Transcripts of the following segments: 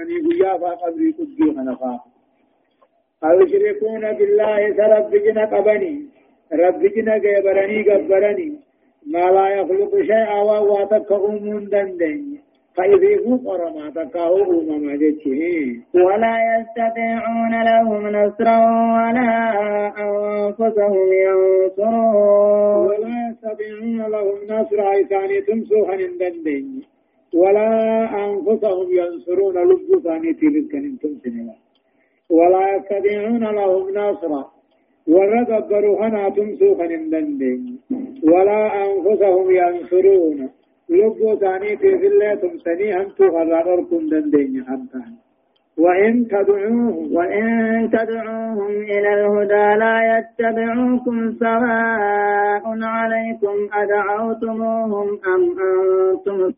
أني قيافا قبري قدي خنفا. أو يشركون بالله سرب جنا قبني. رب جنا قبرني قبرني. ما لا يخلق شيئا وهو تكهم دندن. فإذا قرما تكاو أمما ولا يستطيعون لهم نصرا ولا أنفسهم ينصرون. ولا يستطيعون لهم نصرا إثاني تمسوها دندن. ولا أنفسهم ينصرون لب ثاني تلك تمسنوا ولا يستطيعون لهم نصرا. ورغبروا هنا تمسوها دندن ولا أنفسهم ينصرون. لبو ثاني في الله تمسني هم تغرركم دندين حتى وإن تدعوهم وإن تدعوهم إلى الهدى لا يتبعوكم سواء عليكم أدعوتموهم أم أنتم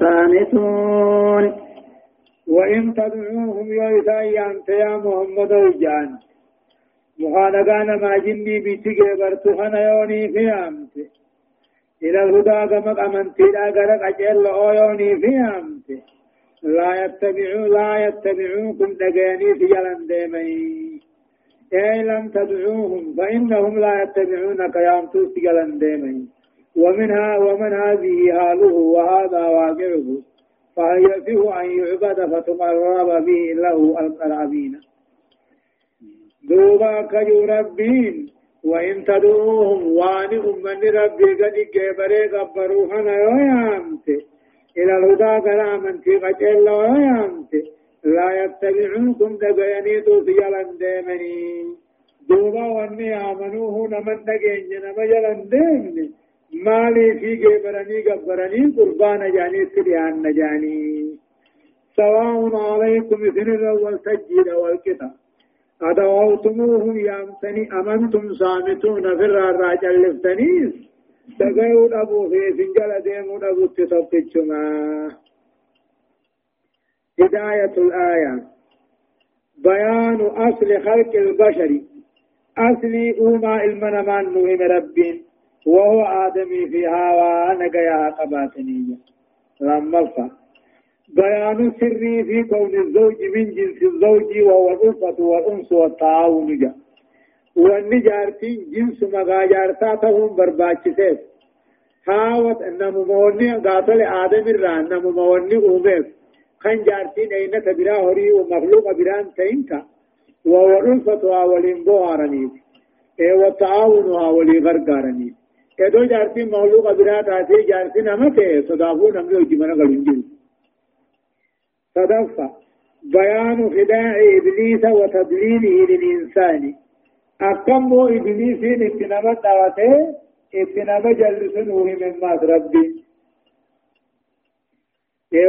صامتون وإن تدعوهم يا أنت يا محمد وجان مخانقان ما جني بيتك برتخنا يوني في أمتي إلى الهدى كما أمنتي لا غرق أجل أويوني في أمتي لا يتبعوا لا يتبعوكم دقاني في جلن ديمي. أي لم تدعوهم فإنهم لا يتبعونك يا في جلن ديمي. ومنها ومن هذه حاله وهذا واقعه فيه أن يعبد فتقرب به له القرابين. دوبا كجو ربين وإن تدعوهم وان أمن ربي قد كبري قبروها يويامت إلى الهدى كلام في قتل يويامت لا يتبعونكم دقيني توفي ديمني. دوبا واني آمنوه نمن دقين نما جلن ديمني. مالي في قبرني قبرني قربان جاني سريان نجاني سواء عليكم إذن والسجد والكتاب. أدعوتموهم يامتني أمنتم صامتون في الراجع لفتنيس دقيون أبو في سنجل ديمون أبو تتبتشما هداية الآية. بيان أصل خلق البشر. أصل أوما المنمان نوهم ربين. وهو آدمي في هوا نقيا قباتنية لما فا بيان سري في كون الزوج من جنس الزوج وهو الألفة والأنس والتعاون. جاء والنجارتي جنس مغاجارتاتهم برباچسيس هاوت نمو موني قاتل آدم الران نمو موني أوميف. خن جارتين أين تبرا هري ومخلوق بران تينكا وهو الألفة والإنبو هارنيف إيه والتعاون هاولي غرقارنيف. كدو جارتين مخلوق بران تاتي جارتين أمته صدافو نمي وجمنا قلنجل صدفة بيان خداع إبليس وتضليله للإنسان أكم إبليس اتنبا دعوته اتنبا جلسنه من مات ربي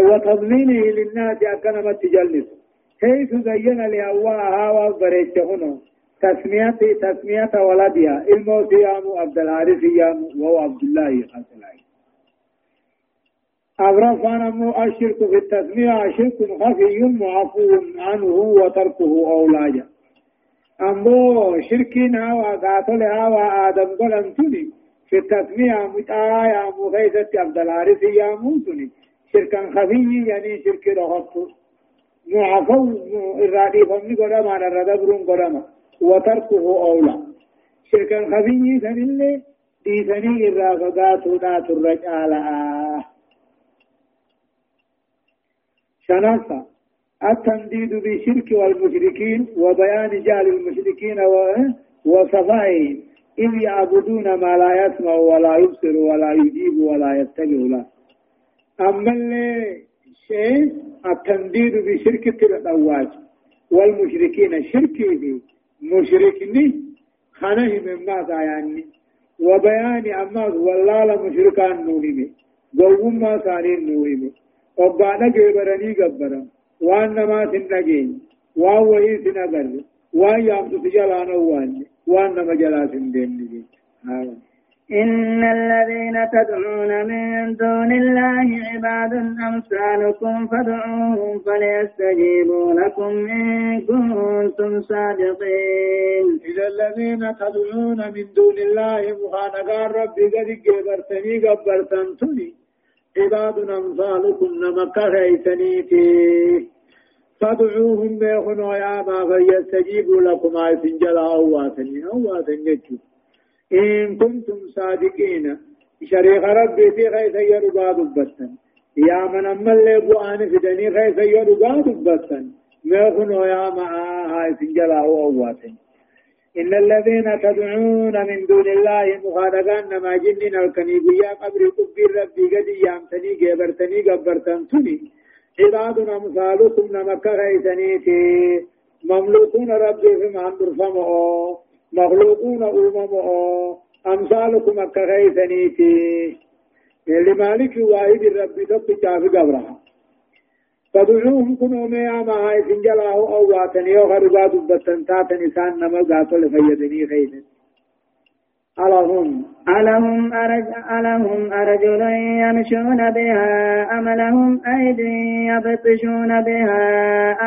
وتضليله للناس أكنما تجلس. حيث زين لأواها وبريت هنا تسمية تسمية ولدها الموت يام عبد الحارث يام وهو عبد الله خاتلائي أبرفان مو الشرك في التسمية شرك خفي معفو عنه وتركه أولاجا. أمو شركنا وقاتلها وآدم قلنتني في التسمية متآية مغيثة عبد العارف يا موسني شركا خفي يعني شرك رغبت معفو إرادي فمي قدما الردبرون قدما. وتركه أولى شركا خفي سنلي ديسني إرافقات ذات الرجالة شنفة التنديد بالشرك والمشركين وبيان جهل المشركين وصفائهم إذ يعبدون ما لا يسمع ولا يبصر ولا يجيب ولا يتبع له. أما الشيء التنديد بشرك الأواج والمشركين شركه مشركني خنه من ماذا يعني؟ وبيان أما والله مشركان نوهمه قوم ما ثاني نوهمه وبانا جبرني جبرا وأن نما سنجين وان وهي سنجر وأن يأمس تجلانا وأن وان نما جلا سندين إن الذين تدعون من دون الله عباد أمثالكم فادعوهم فليستجيبوا لكم إن كنتم صادقين. إذا الذين تدعون من دون الله مخانقان ربي قد جبرتني قبرتنتني. عباد أمثالكم نمك خيسنيتي فادعوهم بيخن وياما فليستجيبوا لكم. آية جلا أواتني أواتني إن كنتم صادقين. شريك ربي في خيس يربا دبتن يا من أما اللي بوان فدني خيس يربا دبتن بيخن وياما آية جلا أواتني إن الذين تدعون من دون الله مخالقان ما جنين الكنيبيا قبر قبر ربي قد يامتني قبرتني قبرتن تني. عباد أمثالكم نمك غيثنيتي مملوكون ربي في معمر فمعو. مخلوقون أممعو أمثالكم أك غيثنيتي. لمالك واحد ربي تبقى في قبرها فدعوهم كنوا ميا ما هاي سنجلاه أو واتني أو خربات بسنتات نسان نما قاتل فيدني خيدا ألهم ألهم أرج ألهم أرجل يمشون بها أم لهم أيدي يبطشون بها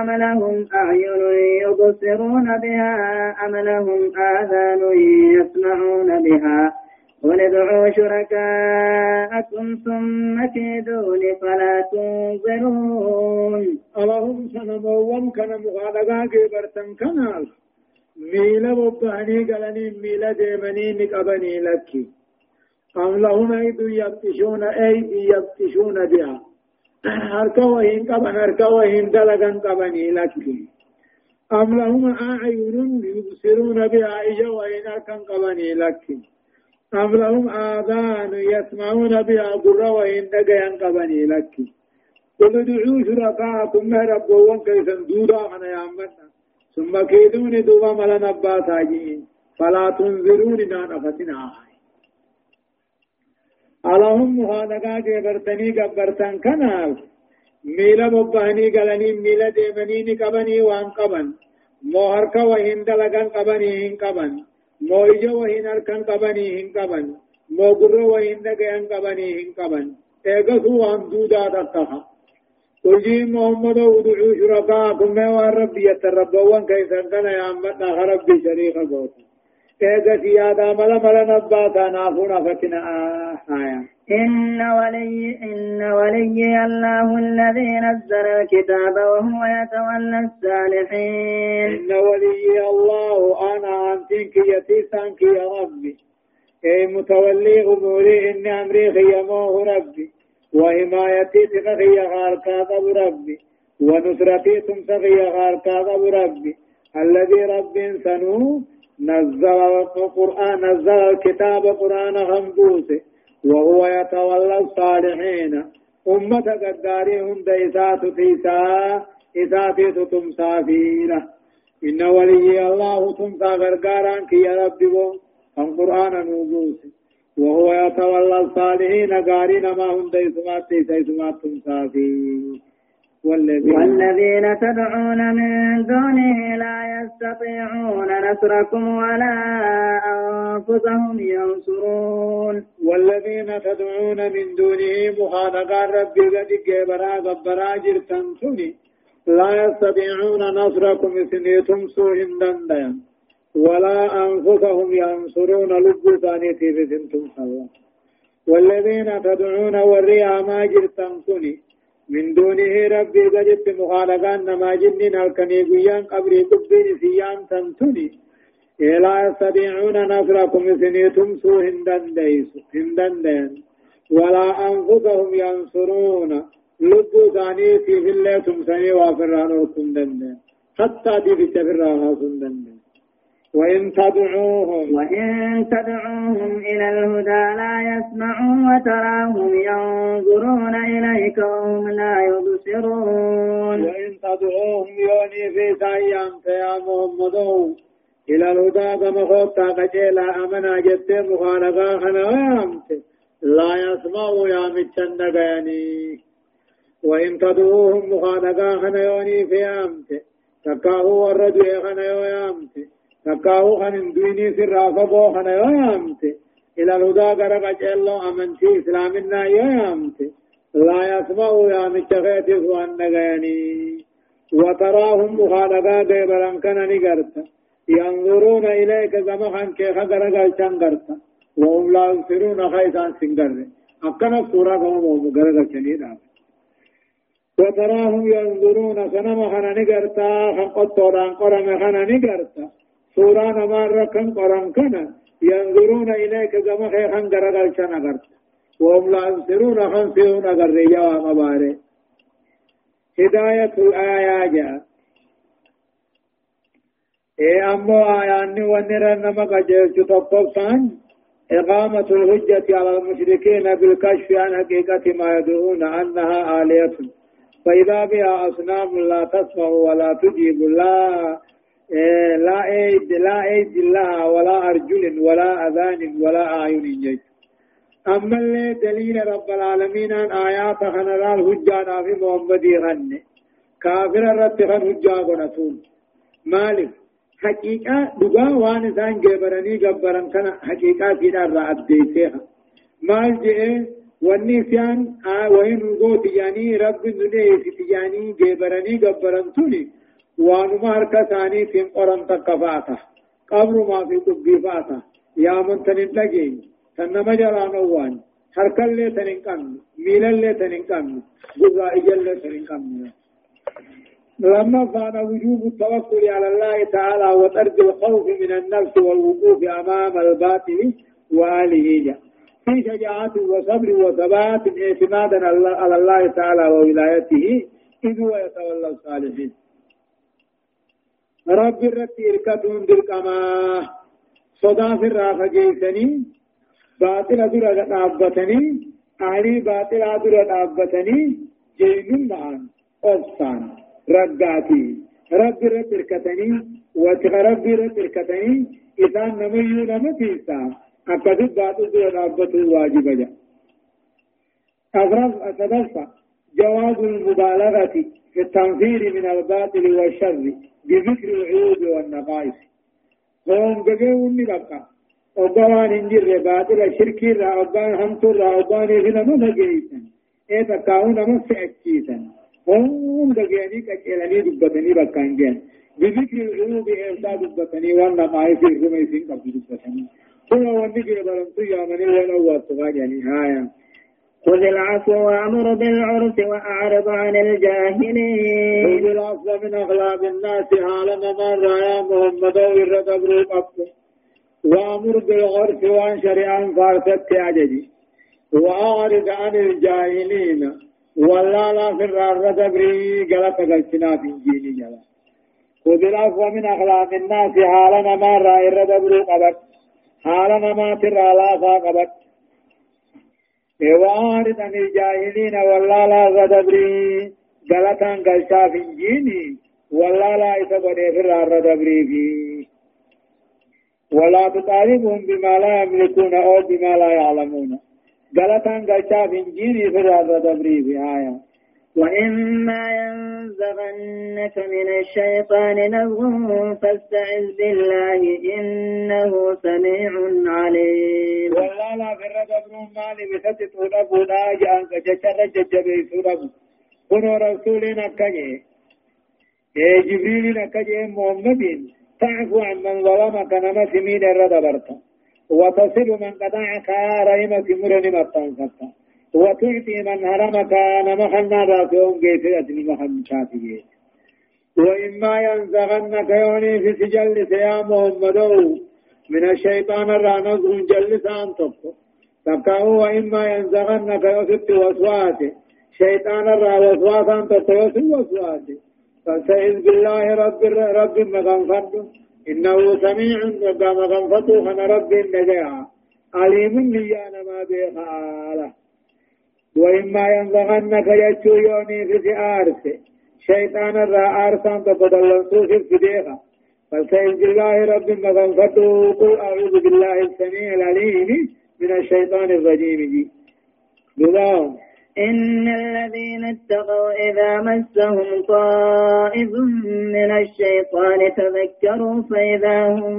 أم لهم أعين يبصرون بها أم لهم آذان يسمعون بها. قل ادعوا شركاءكم ثم كيدون فلا تنظرون. اللهم سنموم كان مغالقا كبرتن كنال. ميلا ببهني قلني ميلا ديمني نقبني لك أم لهم أيد يبتشون أيد يبتشون بها هركا وهين قبن هركا وهين قبني لك أم لهم أعين يبصرون بها إجا وهين هركا قبني لك أم لهم آذان يسمعون بها قرى وإن دقيا قبني لك قل ادعوا شركاءكم ربوان كيسا دودا أنا يا أمنا ثم كيدوني دوبا ملا نبا تاجين فلا تنذروني نانا فتنا اللهم مهانقا جبرتني قبرتن كنال. ميلا مبهني قلني ميلا ديمني قبني وان قبن موهركا وهن دلقا قبني هن قبن مو إجا وهين أركان قبني هن قبن مو وهين دقيان قبني هن قبن إيقظوا وان دودا تقها قل جي محمد ودعوا شركاكم ما ربي يتربوان كيسا كان يا أمتنا ربي شريك قوت إيقظ سيادا ملا ملا نباتا نافونا فتنا آية إن ولي إن ولي الله الذي نزل الكتاب وهو يتولى الصالحين إن ولي الله أنا أنتك يتيسانك يا ربي أي متولي أموري إن أمري خيموه ربي وحمايتي تخي غاركا أبو ربي ونصرتي تمسخي غاركا أبو ربي. الذي رب سنو نزل القرآن نزل الكتاب قرآن غنبوسه وهو يتولى الصالحين. أمة قداري هند إسات تيسا إسات تتمسا فينا إن ولي الله تمسا غرقاران كي يا ربي القرآن نوبوس وهو يتولى الصالحين قارين ما تيسا إسمات تمسا فينا والذين, والذين تدعون من دونه لا يستطيعون نصركم ولا أنفسهم ينصرون. والذين تدعون من دونه مخالقا ربي قد جبرا غبرا جرتن لا يستطيعون نصركم سنيتم سوء دندن. ولا أنفسهم ينصرون لب ثانيتي بسنتم سوا والذين تدعون والريا ما جرتن من دونه ربي قدت مخالقان نما جنين الكني قيان قبري قبين سيان تنتني لا يستطيعون نصركم سنيتم سو هندن ديس هندن دين. ولا أنفسهم ينصرون لبو ثاني في الله تمسني وافرانو كندن حتى دي في تفرانو كندن وإن تدعوهم وإن تدعوهم إلى الهدى لا يسمعوا وتراهم ينظرون إليك وهم لا يبصرون. وإن تدعوهم يوني في سيام يا محمد. إلى الهدى كما خطا قجيلا أمنا جدت مخالقا خنوامت لا يسمعوا يا متشن يعني وإن تدعوهم مخالقا خنيوني في أمت. تكاهو الرجل خنيو تكاو خن دويني سر رافبو خن يامت إلى الهدى غرق جلو أمنتي إسلامنا يامت لا يسمع يا متخيت سوان نغيني وتراهم مخالقا ديبران كان نغرت ينظرون إليك زمخان كيخ غرق الشان غرت وهم لا يبصرون خيسان سنغر أكنا سورة كما مغرقة شنيدا وتراهم ينظرون سنما خنا نقرتا خن قطوران قرم خنا نقرتا سورة نمار كن قرم كنا. ينظرون إليك كما خي خن قرقل شنقرتا وهم لا ينصرون خن سيون قرية ومباري هداية الآية جاء إيه أمو آياني ونرى نما قجلت تطبسان إقامة الحجة على المشركين بالكشف عن حقيقة ما يدعون أنها آلية. فإذا بها أصنام لا تسمع ولا تجيب. لا. إيه لا أيد لا أيد لها ولا أرجل ولا أذان ولا أعين جيد أما اللي دليل رب العالمين أن آيات خنرا الحجة في محمد غني كافر رتخن حجة قنسون مالك حقيقة دغا وان سان جبرني جبرن كان حقيقة في دار أبديتها مال جئ والنسيان آه وين غوت يعني رب ندي تجاني جبرني جبرن توني وان مارك ثاني في قرن تكفاتا قبر ما في قبيفاتا يا من تنين لجي تنما جرانو وان هركل لي تنين كم ميلل لي تنين كم غزا أجل لي تنين كم لما كان وجوب التوكل على الله تعالى وترك الخوف من النفس والوقوف أمام الباطل وآله جاء في شجاعة وصبر وثبات اعتمادا على الله تعالى وولايته إذ هو يتولى الصالحين رب الرتي إركتون بالكما صدا في الرافة جيسني باطل درة دابتني أهلي باطل درة دابتني جينون معان أفسان رقاتي رب رب الكتني وتغ رب رب الكتني إذا نمي نمتيسا أكدب باتو دي رابط واجب جا أغرب أتدفع جواز المبالغة في التنفير من الباطل والشر بذكر العيوب والنقائص. هم بقوا نبقى أبوان انجر باطل شركي را أبوان همتر را أبوان إذن مفجيسا إيه تكاون مفعكيسا هم دقياني كجيلاني دبتني بكان جين بذكر العلوم إرسا دبتني وأنا ما يفير رمي سين قبل دبتني هو ونجي بلنتو يا مني ولا واتقا يعني هايا خذ العفو وأمر بالعرف وأعرض عن الجاهلين خذ العفو من أغلاب الناس حالا من رأى محمد ورد أبروك وأمر بالعرف وأن شريعا فارست عججي وأعرض عن الجاهلين. ولا لا في الرارة دبري غلط قلتنا في جيني جلا. خذ العفو من أخلاق الناس ما رأي الردبر قبط حالنا ما ترى لا قبط وارد عن الجاهلين ولا لا غدبري غلطا قلتا في جيني ولا لا إسبني في الرارة دبري فيه ولا تطالبهم بما لا يملكون أو بما لا يعلمون غلطا بنجيني في هذا دبري في آية وإما ينزغنك من الشيطان نزغ فاستعذ بالله إنه سميع عليم. والله لا في الرجب مالي بسجد ودب وداجا أنك جشر ججبي سرب كنو رسولنا كجي إيه جبريل نكجي محمد تعفو عن من ظلمك نما سمين الردبرتا وتصل من قطعك رحمة مرن مطنفتا وتعطي من هرمك نمخنا راسهم قيفية المخن شافية. وإما ينزغنك يوني في سجل يا محمد من الشيطان الرانز جلس أن تبقى وإما ينزغنك يوسف وسواته شيطان الرا وسواتا تبقى يوسف وسواته فاستعذ بالله رب رب مغنفر إنه سميع غنفته خنا رب النجاة عليم ليانا ما بيخاله وإما ينزغنك يجو يوني في سيارس شيطان الرا آرسان تبدلن سوسف فديخا فالسيد بالله رب مغنفته قل أعوذ بالله السميع العليم من الشيطان الرجيم. جي إن الذين اتقوا إذا مسهم طائف من الشيطان تذكروا فإذا هم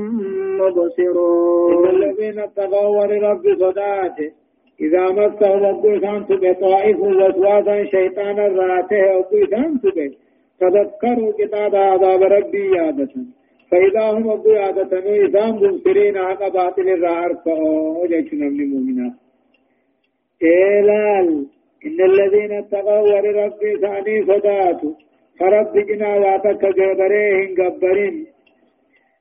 مبصرون. إن الذين اتقوا لرب صداته إذا مسهم أبوسان تبه طائف وسوادا شيطانا راته أبوسان تبه تذكروا كتاب عذاب ربي يادة فإذا هم أبو يادة إذا مبصرين عقبات للرعر فأوجه من المؤمنات إلال إن الذين اتقوا ولربي ثاني صداتوا فرب جنا واتك جبريهن جبرين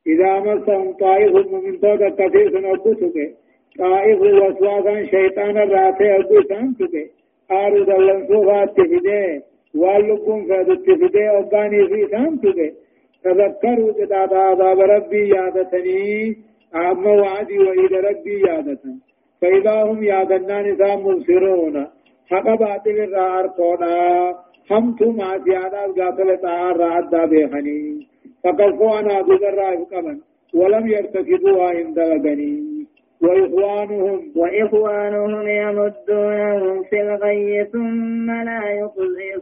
إذا مسهم طائف من توقع كثير نبتك طائف وسواسا شيطان الراتي أبوسان تك آرو دلن صوفات تفده واللقم فادت تفده أباني في سان تك تذكروا كتاب عذاب ربي يادتني أما وعدي وإذا ربي يادتني فإذا هم يادنان إذا مبصرون حق باطل الرار قونا همت ما زيادة قاتل تعار عدا بيخني فقفوا أنا أبو الرائف قبل ولم يرتكبوها عند لغني وإخوانهم وإخوانهم يمدونهم في الغي ثم لا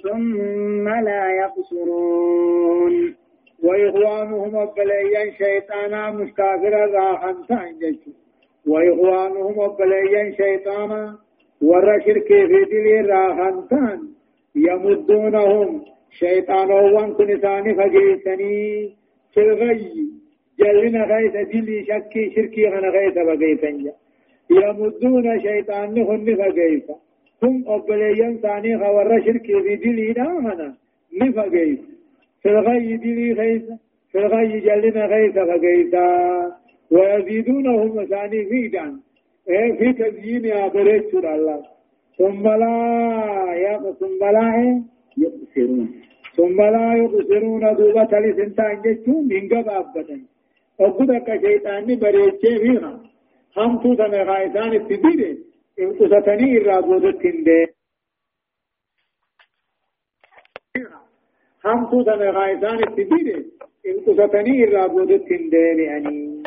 ثم لا يقصرون. وإخوانهم أبليا شيطانا مستغفرا راحا تعنججوا وإخوانهم وبليا شيطانا ور شرك في دل راهنتان يمدونهم شيطان وان كن ثاني فجيسني في الغي. جلنا غيث دلي شكي شركي غنا غيث بغيثن يمدون شيطان نهن فجيسا هم أبليا ثاني غور شرك في دل راهنا نفجيس في الغي دلي غيث في الغي جلنا غيث فجيسا ويزيدونهم مساني فيدا إيه في تزيين بريت الله. ثم لا يا ثم لا يبصرون. ثم لا يبصرون دوبة لسنتان جتون من قبابة وقدك شيطاني بريتشي فيها هم توتا مغايسان التبيري إن قصتني الرابودة تندي هم توتا مغايسان التبيري إن قصتني الرابودة تندي يعني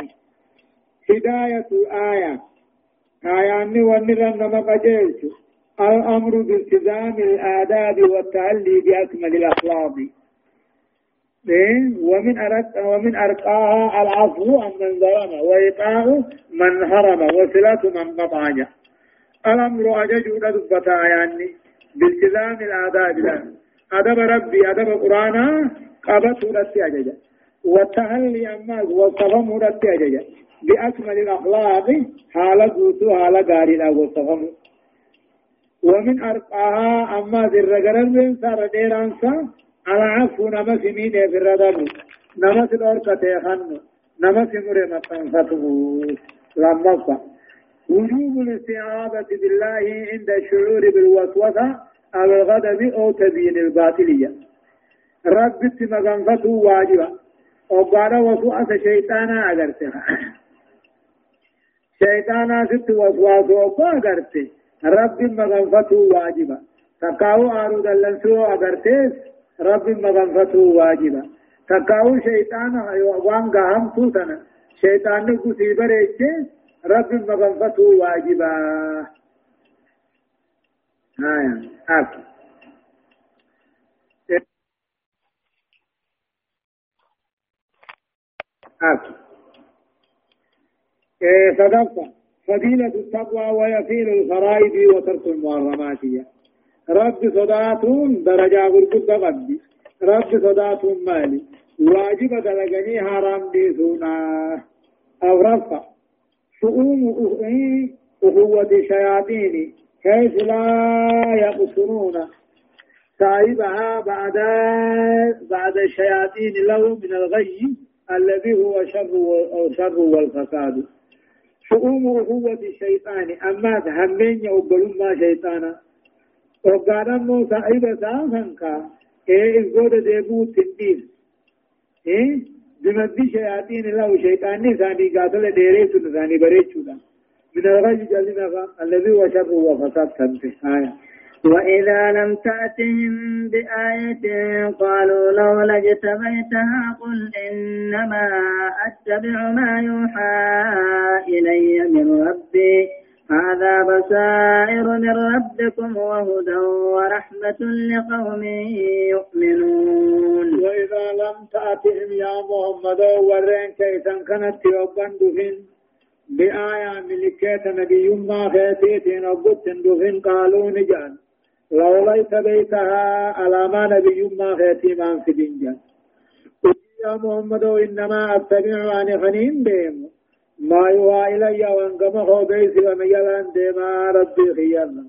هداية الآية آية أني ونرى نما قجلت الأمر بالتزام الآداب والتعلي بأكمل الأخلاق؟ ومن أرق ومن أرقاها العفو عن من ظلم وإيقاع من هرم وصلة من قطع. الأمر أجج دبتا يعني بالتزام الآداب. لا أدب ربي أدب قرآن قبط رتي أجج. والتهلي أما وصفم رتي أجج. بأكمل الأخلاق حال قوتو حال غاري لا وصفهم ومن أرقاها أما ذر قرر من سار ديرانسا على عفو نمس مين في الردر نمس الأرقة خن نمس مرمى تنفته لما وجوب الاستعاذة بالله عند الشعور بالوسوسة أو الغضب أو تبيين الباطلية رب مغنفته واجبة وقال وسوسة شيطانا أغرتها شيطانا ست وسواس وقو أغرتي رب مغنفته واجبا تقاو آرو دلنسو أغرتيس رب مغنفته واجبا. تقاو شيطانا وان غهم توتنا شيطان نقصي بريتش رب مغنفته واجبا. آية أكل أكل إيه صدقت فضيلة التقوى ويفيل الفرائض وترك المحرمات۔ رب صداتون درجة غرقود قبدي رب صداتون مالي. واجب دلقني حرام ديسونا. أو رفع. شؤون أخوة الشياطين حيث لا يقصرون؟ صاحبها بعد بعد الشياطين له من الغي الذي هو شر أو شر والفساد. شؤوم قوة الشيطان أما همين يقبلون ما شيطانا. وقانا مو صاحب سامنكا إيه إزود ديبو تنديس إيه بمدي شياطين الله شيطان نساني قاتل ديريس نساني بريتشو من الغي جلنا الذي هو شر وفساد سنته آية وإذا لم تأتهم بآية قالوا لولا اجتبيتها قل إنما أتبع ما يوحى إلي من ربي هذا بصائر من ربكم وهدى ورحمة لقوم يؤمنون. وإذا لم تأتهم يا محمد ورين كيسا كانت يوبان دفن بآية ملكات نبي ما فاتيتين وقلت دفن قالوا نجان. لو ليس بيتها على ما نبي ما خيتي ما في دنجا يا محمد إنما أتبع عن خنين ديم ما يوحى إلي وانقم هو بيس وميلان ديما ربي خيانا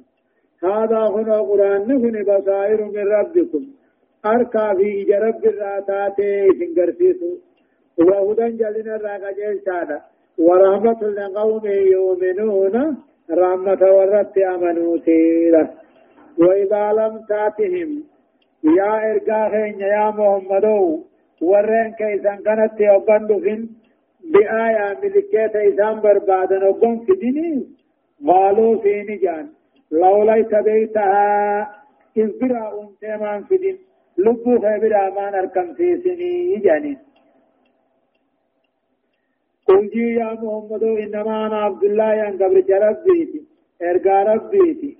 هذا هنا قرآن نهن بصائر من ربكم. أركا في جرب الراتات سنقرسيسو. وهدى جلنا الراقجيل شادا ورحمة لقوم يؤمنون. رحمة ورد أمنوا تيلا وإذا لم تأتهم يا إرقاهين يا محمدو ورين كيسان كانت يوبندو فين بآية ملكيت إسان بربادا وقم في ديني قالوا في نجان لولا بيتها إذ برا أنتمان في دين لبو خيبرا ما نركم في سني جانين قل جي يا محمد إنما أنا عبد الله ين قبر ربيتي إرقى ربيتي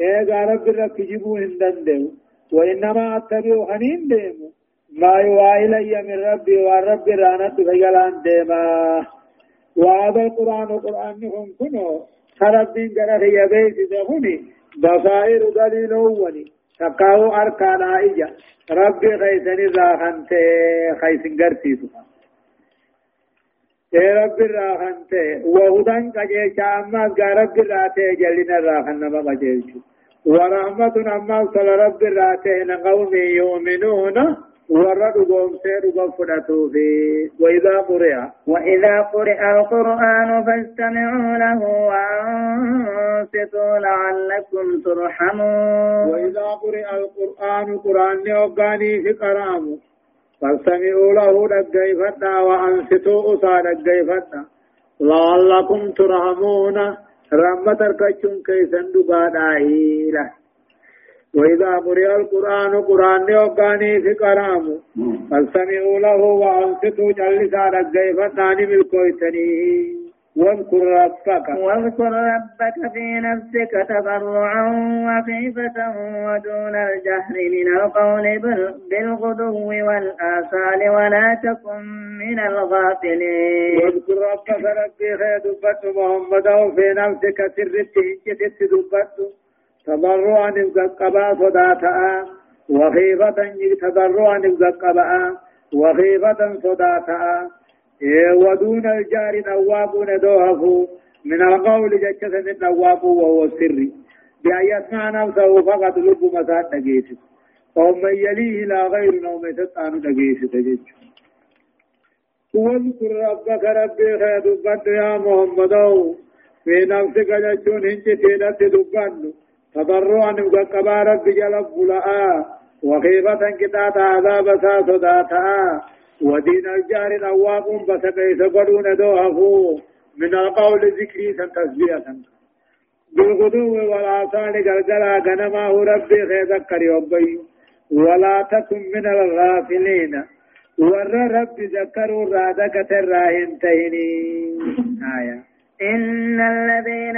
إرقى رب رب جبو هندن ديو وإنما أتبع حنين ديمو ما يوحى إلي من ربي والرب رانت فيلان ديما وهذا القرآن قرآن نهم كنو خرب دين قرأ في بيت دهوني بصائر دليل وني تقاو أركان آئية ربي خيسني راخنت خيسن قرتيسو يا رب راخنت وهدن قجيشا أما رب راتي جلنا راخن نما قجيشو ورحمة أما صلى رب راتي نقوم يؤمنون ورد قوم سير قفلته في وإذا قرئ وإذا قرئ القرآن فاستمعوا له وأنصتوا لعلكم ترحمون. وإذا قرئ القرآن قرآن يوغاني في قرامه فاستمعوا له دقيفتا وأنصتوا أصار دقيفتا لعلكم ترحمون. الكتشون كيسن دبادا إله وإذا قرئ القرآن قرآن يوقاني في قرام فاستمعوا له وأنصتوا جلسا رقيفة ثاني بالكويتني. واذكر ربك. واذكر ربك في نفسك تضرعا وخيفة ودون الجهر من القول بالغدو والآصال ولا تكن من الغافلين. واذكر ربك ربي خير دبت محمد في نفسك سرت هجت دبت. تضرعا نفقبا صداتا وخيفة تضرعا نفقبا وخيفة صداتا ودون الجار نوابون دوهفو من القول جتشة من نواب وهو السر بأن يسمع نفسه فقط لب مساد نجيسس ومن يليه لا غير نوم تتعن نجيسس جتش واذكر ربك ربي خير دبت يا محمد. في نفسك جتشون هنج تيدت دبت. تضرعا وقبا رب جلب فلآ وخيفة كتاتا عذاب ساسداتا ودين الجار نواب بسقيس قدون دوهفو من القول ذكري سن تسبيح سن بالغدو والآثار قلقلا غنما ربي خيذكر يوبي ولا تكن من الغافلين. ور ربي ذكروا رادك تراهن تهني. آية. إن الذين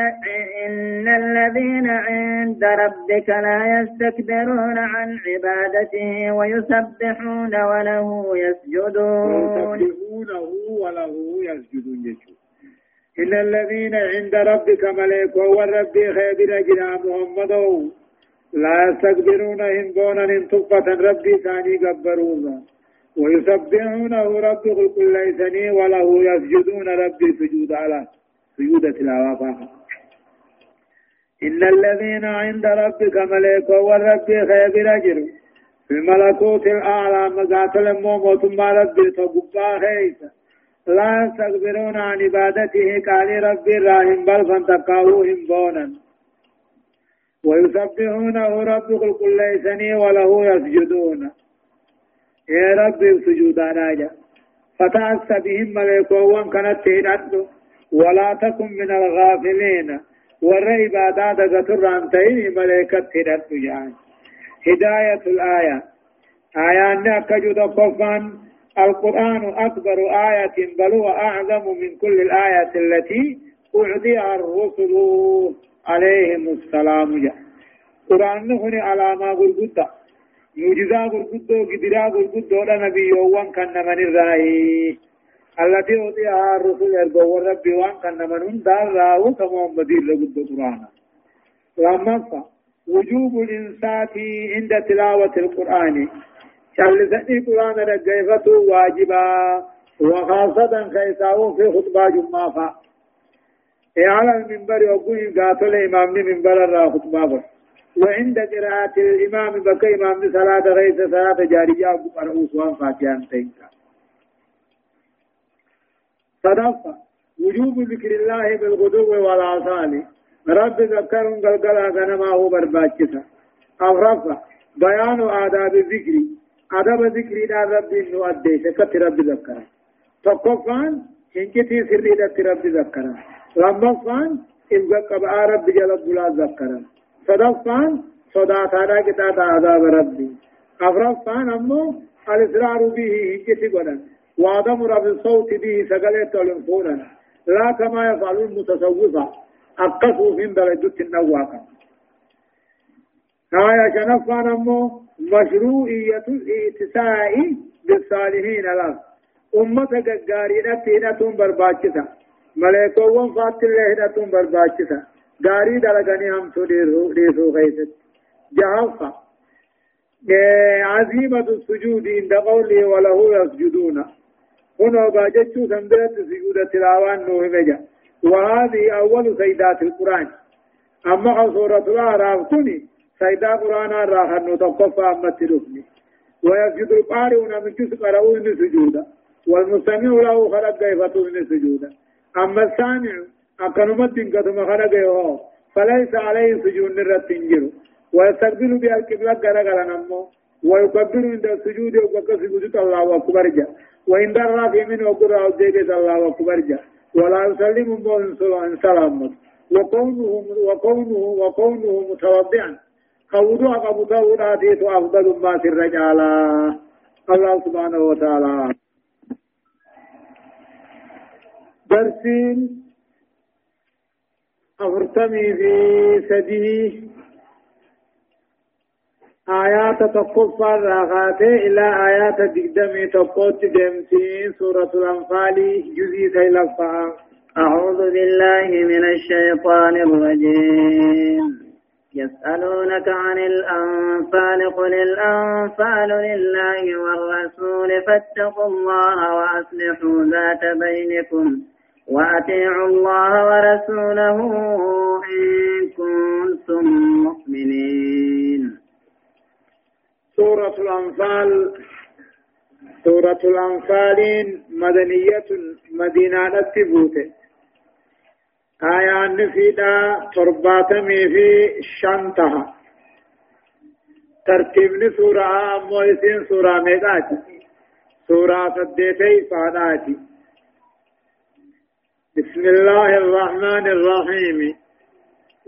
إن الذين عند ربك لا يستكبرون عن عبادته ويسبحون وله يسجدون. يسبحونه وله يسجدون. إن الذين عند ربك ملك والرب خيبر جنا محمد. لا يستكبرون إن بونا إن تقفة ربي ثاني قبرون ويسبحونه رب كل ليسني وله يسجدون ربي سجود على. سجود تلاوة إن الذين عند ربك ملك والرب خيب رجل في الملكوت الأعلى مقاتل الموت ما ربي تقبا خيسا لا يستكبرون عن عبادته قال ربي راهم بل فانتقاوهم بونا. ويسبحونه رب كل ليسني وله يسجدون. يا ربي سجودانا جا. فتأس بهم ملك وان كانت تهدأ ولا تكن من الغافلين. ورى عبادات قطر عن تهي ملائكة يعني هداية الآية. آية أنك جد قفان القرآن أكبر آية بل هو أعظم من كل الآيات التي أعطيها الرسل عليهم السلام جاء قرآن هنا على ما قلت معجزة قلت قدرا قلت نبي يوم كان من الرأي. التي أوتيها الرسل يرجو ربي وان كان من دار راو كمحمد لقد قرآن لما وجوب الإنسات عند تلاوة القرآن. شلسني قرآن رجيفة واجبا وخاصة خيساو في خطبة جمعة على المنبر يقول قاتل إمام منبر الرا خطبة وعند قراءة الإمام بكى إمام صلاة غيث صلاة جارية قرأوس وان فاتحان تنكا. صدقة وجوب ذكر الله بالغدو والعصال رب ذكرهم قلقلا غنما هو برباكسا أغرفة بيان آداب الذكر آداب الذكر إلى رب نؤدي سكت رب ذكرا تقفان. هنكتي سري رب ذكرا لما فان إبقى قبعا رب جلب بلا ذكرا صدفان صداتانا كتاب عذاب ربي أفرفان. أمو. الإسرار به. هنكتي قدن وعدم رب الصوت به سقلت الانفونا لا كما يفعل المتصوفة أقفوا من بلدت النواقع آية شنفان أمو مشروعية الاتساء بالصالحين له أمة قاري نتينة برباكسة ملائكة فات الله نتون برباكسة غاري دلغني هم تو ديسو غيثت. جهفة. عزيمة السجود عند قوله وله يسجدون. هنا باجتشو سندرت سجود تلاوان نوه مجا وهذه أول سيدات القرآن أما سورة الأعراف كني سيدا قرآن راحن نتقفى أما تلفني ويسجد القارئون من جزء قرؤون سجودا والمستمع له خلق كيفته من سجودا أما السامع أكنمت قدم خلقه فليس عليه سجود نرد تنجر ويستقبل بها القبلة قرقلا نمو ويكبر عند السجود وقد سجود الله أكبر جا وإن الرافع منه وقر أوديك الله أكبر جا ولا يسلم بهم سلامت وكونه وكونه وكونه متوضعا قوضوا قبضوا راتيت أفضل ما في الرجال الله سبحانه وتعالى. درسين أفرتمي في سديه آيات تقف الراغات إلى آيات دقدمي تقوت دمتين سورة الأنفال جزي سيلفا. أعوذ بالله من الشيطان الرجيم. يسألونك عن الأنفال قل الأنفال لله والرسول فاتقوا الله وأصلحوا ذات بينكم وأطيعوا الله ورسوله إن كنتم مؤمنين. سورة الأنفال سورة الأنفال مدنية مدينة تبوت آية نفيدا ترباتمي في شنتها ترتيب سورة أمويسين سورة ميقاتي سورة سديتي فاداتي بسم الله الرحمن الرحيم.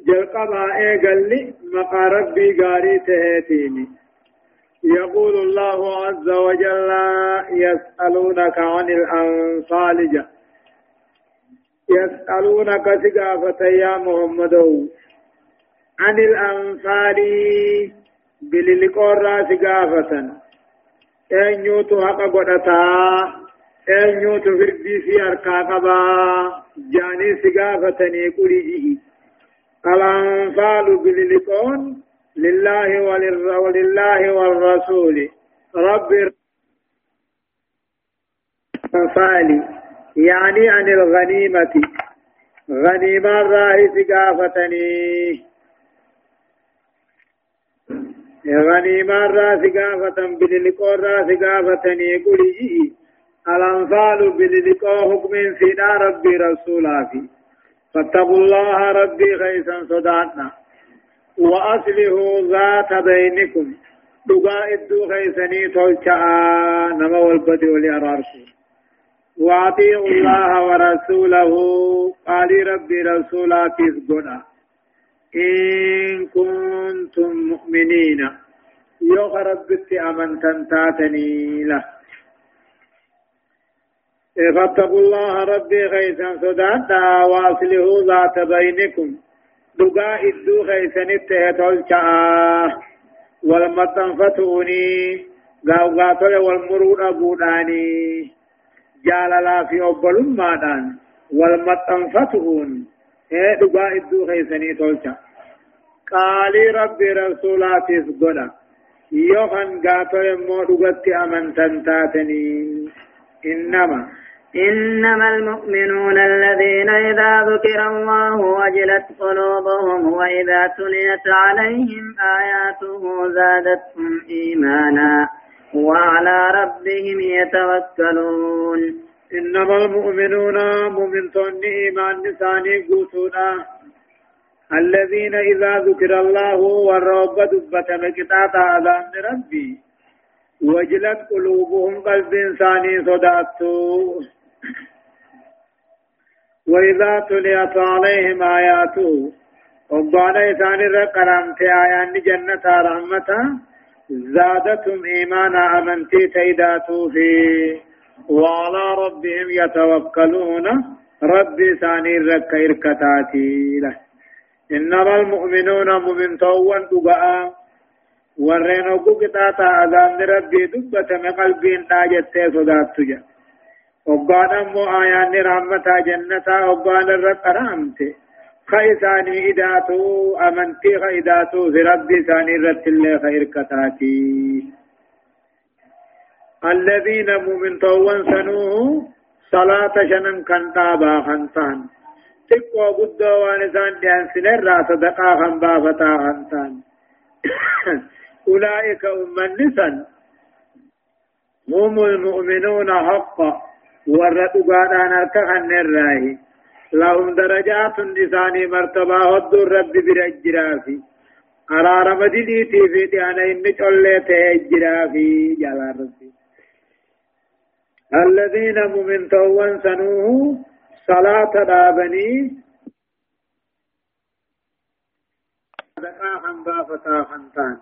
جلقبا ايقل لي مقا ربي قاري تهيتيني. يقول الله عز وجل يسألونك عن الأنفال يسألونك سقافة يا محمد. عن الأنفال بللقورا سقافة. أن يوتو حق قدتا. eenyuutu firdii fi harkaa qabaa jaanii si gaafatanii qulijii الأنفال باللقون لله ولله والرسول. رب الأنفال يعني عن الغنيمة. غنيمة راهي ثقافتني غنيمة راهي ثقافة باللقون راهي ثقافتني قل الأنفال بلدقاء حكم سيدا ربي رسولا في فاتقوا الله ربي غيثا صداتنا وأصله ذات بينكم. دقاء الدو غيثني تلشاء نما والبدء ولأرارسي وأطيعوا الله ورسوله. قال ربي رسولا تسقنا إن كنتم مؤمنين. يغرب ربك أمنتن تاتني له. فاتقوا الله ربي غيثا صداتا وأصله ذات بينكم. دقا إدو غيثا نتهتول شاء والمطن فتوني غاو غاتول والمرود أبوداني جاللا في أبل مادان والمطن فتون دقا إدو غيثا نتهول شاء قالي ربي رسولاتي سقنا يوخن غاتول مو دقا أمن تنتاتني إنما إنما المؤمنون الذين إذا ذكر الله وجلت قلوبهم وإذا تليت عليهم آياته زادتهم إيمانا وعلى ربهم يتوكلون. إنما المؤمنون مؤمنون إيمان نساني قوتونا. الذين إذا ذكر الله والرب دبت مكتات آذان ربي. وجلت قلوبهم قلب إنساني صداتو وإذا تليت عليهم آياته وقال إسان الرقرام في آيان جنة رحمة زادتهم إيمانا أمنتي تيداتو في وعلى ربهم يتوكلون ربي ثاني الرق إركتاتي له. إنما المؤمنون مؤمن توان دقاء ورين وقوكتاتا أذان ربي دبة من قلبين تاجت صداتو جا. وقال أمو آيان رحمة جنة وقال الرق رحمته خيساني إداتو أمنتي خيداتو في ربي ثاني رت الله خير كتاتي الذين مؤمن طوان سنوه صلاة شنن كان تابا خنسان تقوى قد وانسان ديان سنر صدقا خنبا فتا خنسان أولئك أمن نسان هم المؤمنون حقا ورد قادان اركخن الراهي لهم درجات لساني مرتبة هد الرب برجرافي أرار مدينيتي في ديانا إني چولي تهجرافي جلال ربي الذين ممن توان سنوه صلاة دابني دقا خنبا فتا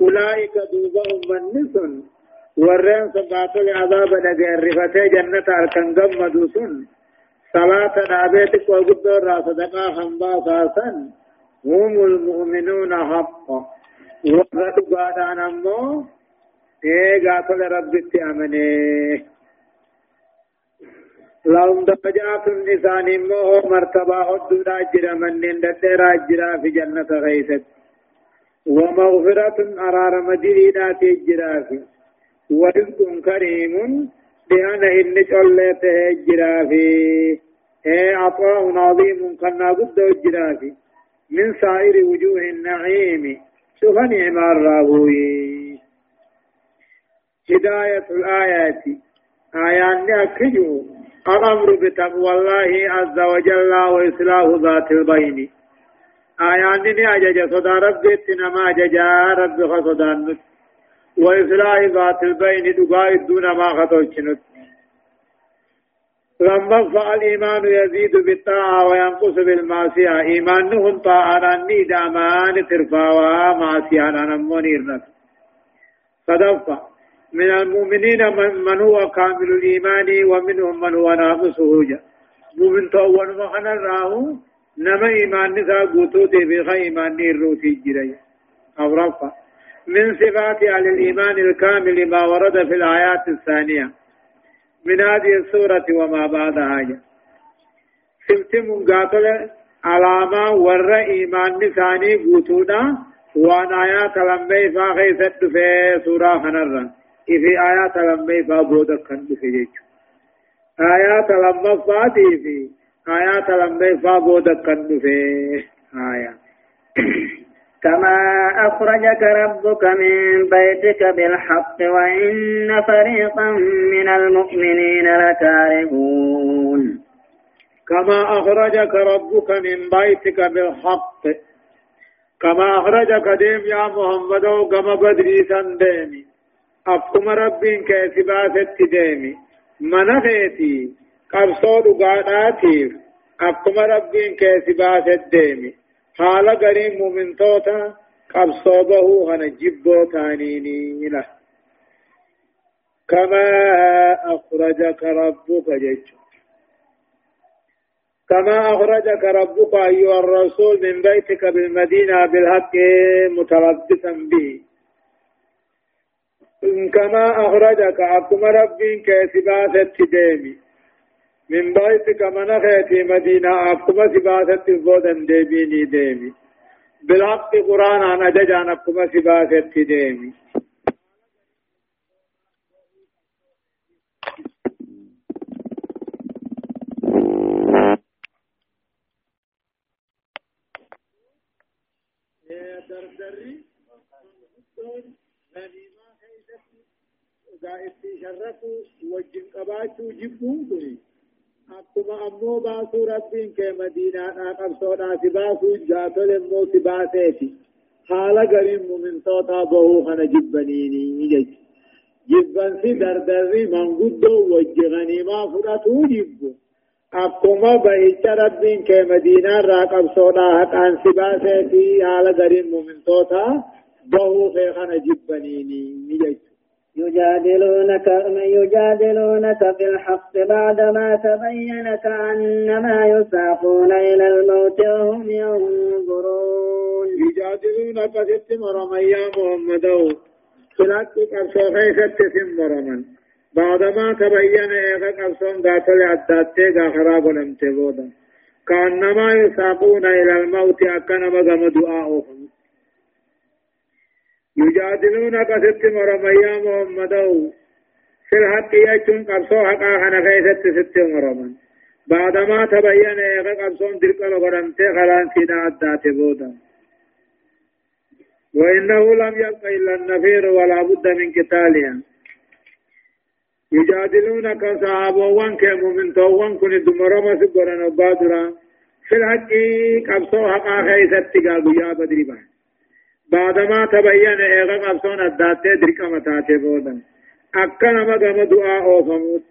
أولئك دوبهم من نسن ورين سبات العذاب لغير رفتي جنة أركن قمدو سن صلاة نابيتك وقد را صدقا خنبا ساسا هم المؤمنون حقا وقد قادان أمو إيه قاتل ربك أمني لهم درجات النسان مو مرتبة حدود أجر من ندر أجر في جنة غيثت ومغفرة أرار مدينات أجر في ورزق كريم بأن إن شلته الجرافي إيه عطاء عظيم كنا قد الجرافي من سائر وجوه النعيم شوف نعم الرابوي هداية الآيات. آيات أكجو الأمر بتقوى الله عز وجل وإصلاح ذات البين. آيات أجج صدى ربي ما أججا رب خصدان وإصلاح ذات البين دقاء دون ما خطوشنت لما فعل الإيمان يزيد بالطاعة وينقص بالمعصية إيمانهم طاعة أني دامان ترفاوا معصية نمون إرنت صدفة من المؤمنين من هو كامل الإيمان ومنهم من هو ناقصه جا مؤمن تأول مخنا راهو نما إيمان نسا قوتوتي بخي إيمان نيروتي جري أو رفع. من صفات أهل الإيمان الكامل ما ورد في الآيات الثانية. من هذه السورة وما بعدها. سمت منقاتل علامة ور إيمان نساني قوتونا. وان آيات لمبي فاخيست في سورة خنرا في آيات لمبي فابودا كان في آيات لما فاتي في آيات لمبي فابودا كان في آيات. كما أخرجك ربك من بيتك بالحق وإن فريقا من المؤمنين لكارهون. كما أخرجك ربك من بيتك بالحق. كما أخرجك ديم يا محمد كما بدري سنديمي أفكم ربين كيسبات ديمي. منغيتي قبصود قاداتي أفكم ربين كيسبات ديمي. حال غريم مؤمن توتا قبصوبه هنجبو تانيني له كما أخرجك ربك جج كما أخرجك ربك أيها الرسول من بيتك بالمدينة بالحق متلبسا به كما أخرجك أقم ربك كسبات التدامي من بيتك من خيتي مدينة أفكما سباسة بودن ديبيني ديمي. بالحق قرآن أنا ججان أفكما سباسة ديمي. إيه، دردري غنيمة خيزة إذا اتشرفوا وجن قباتوا جبوا بريد أكما أمو باسو ربين كمدينة أقبصونا سباسو جاتل مو سباسيتي حالا قريم من صوتا بهو خنا جبنيني نجج جبن سي دردري من قدو وجغني ما فراتو جبو أكما بهيچ ربين كمدينة راقبصونا حقان سباسيتي حالا قريم من صوتا بهو خنا جبنيني نجج يجادلونك يجادلونك في الحق بعدما تبين كأنما يساقون إلى الموت وهم ينظرون. يجادلونك ست مرم يا محمد. في الحق قبصو خيست مرما بعدما تبين إيغا قبصون ذات العدات خراب الامتبودا كأنما يساقون إلى الموت أكنما غم دعاؤهم. يجادلونك ست مرم يا محمد في الحق يجتون قبصو حقا خنا خيست ست مرم بعدما تبين ايغا قبصون درق لغرمت خلان سيدا عدات بودا وإنه لم يبق إلا النفير ولا بد من قتالها. يجادلونك صحابوان كمؤمن توان كن دمرما سبرنا بادرا في الحق قبصو حقا خيست قالوا يا بدري بان. بعدما تبين ايغا قبصون الداتي درك متاتي بودا اكنا مغم دعاء اوفموت.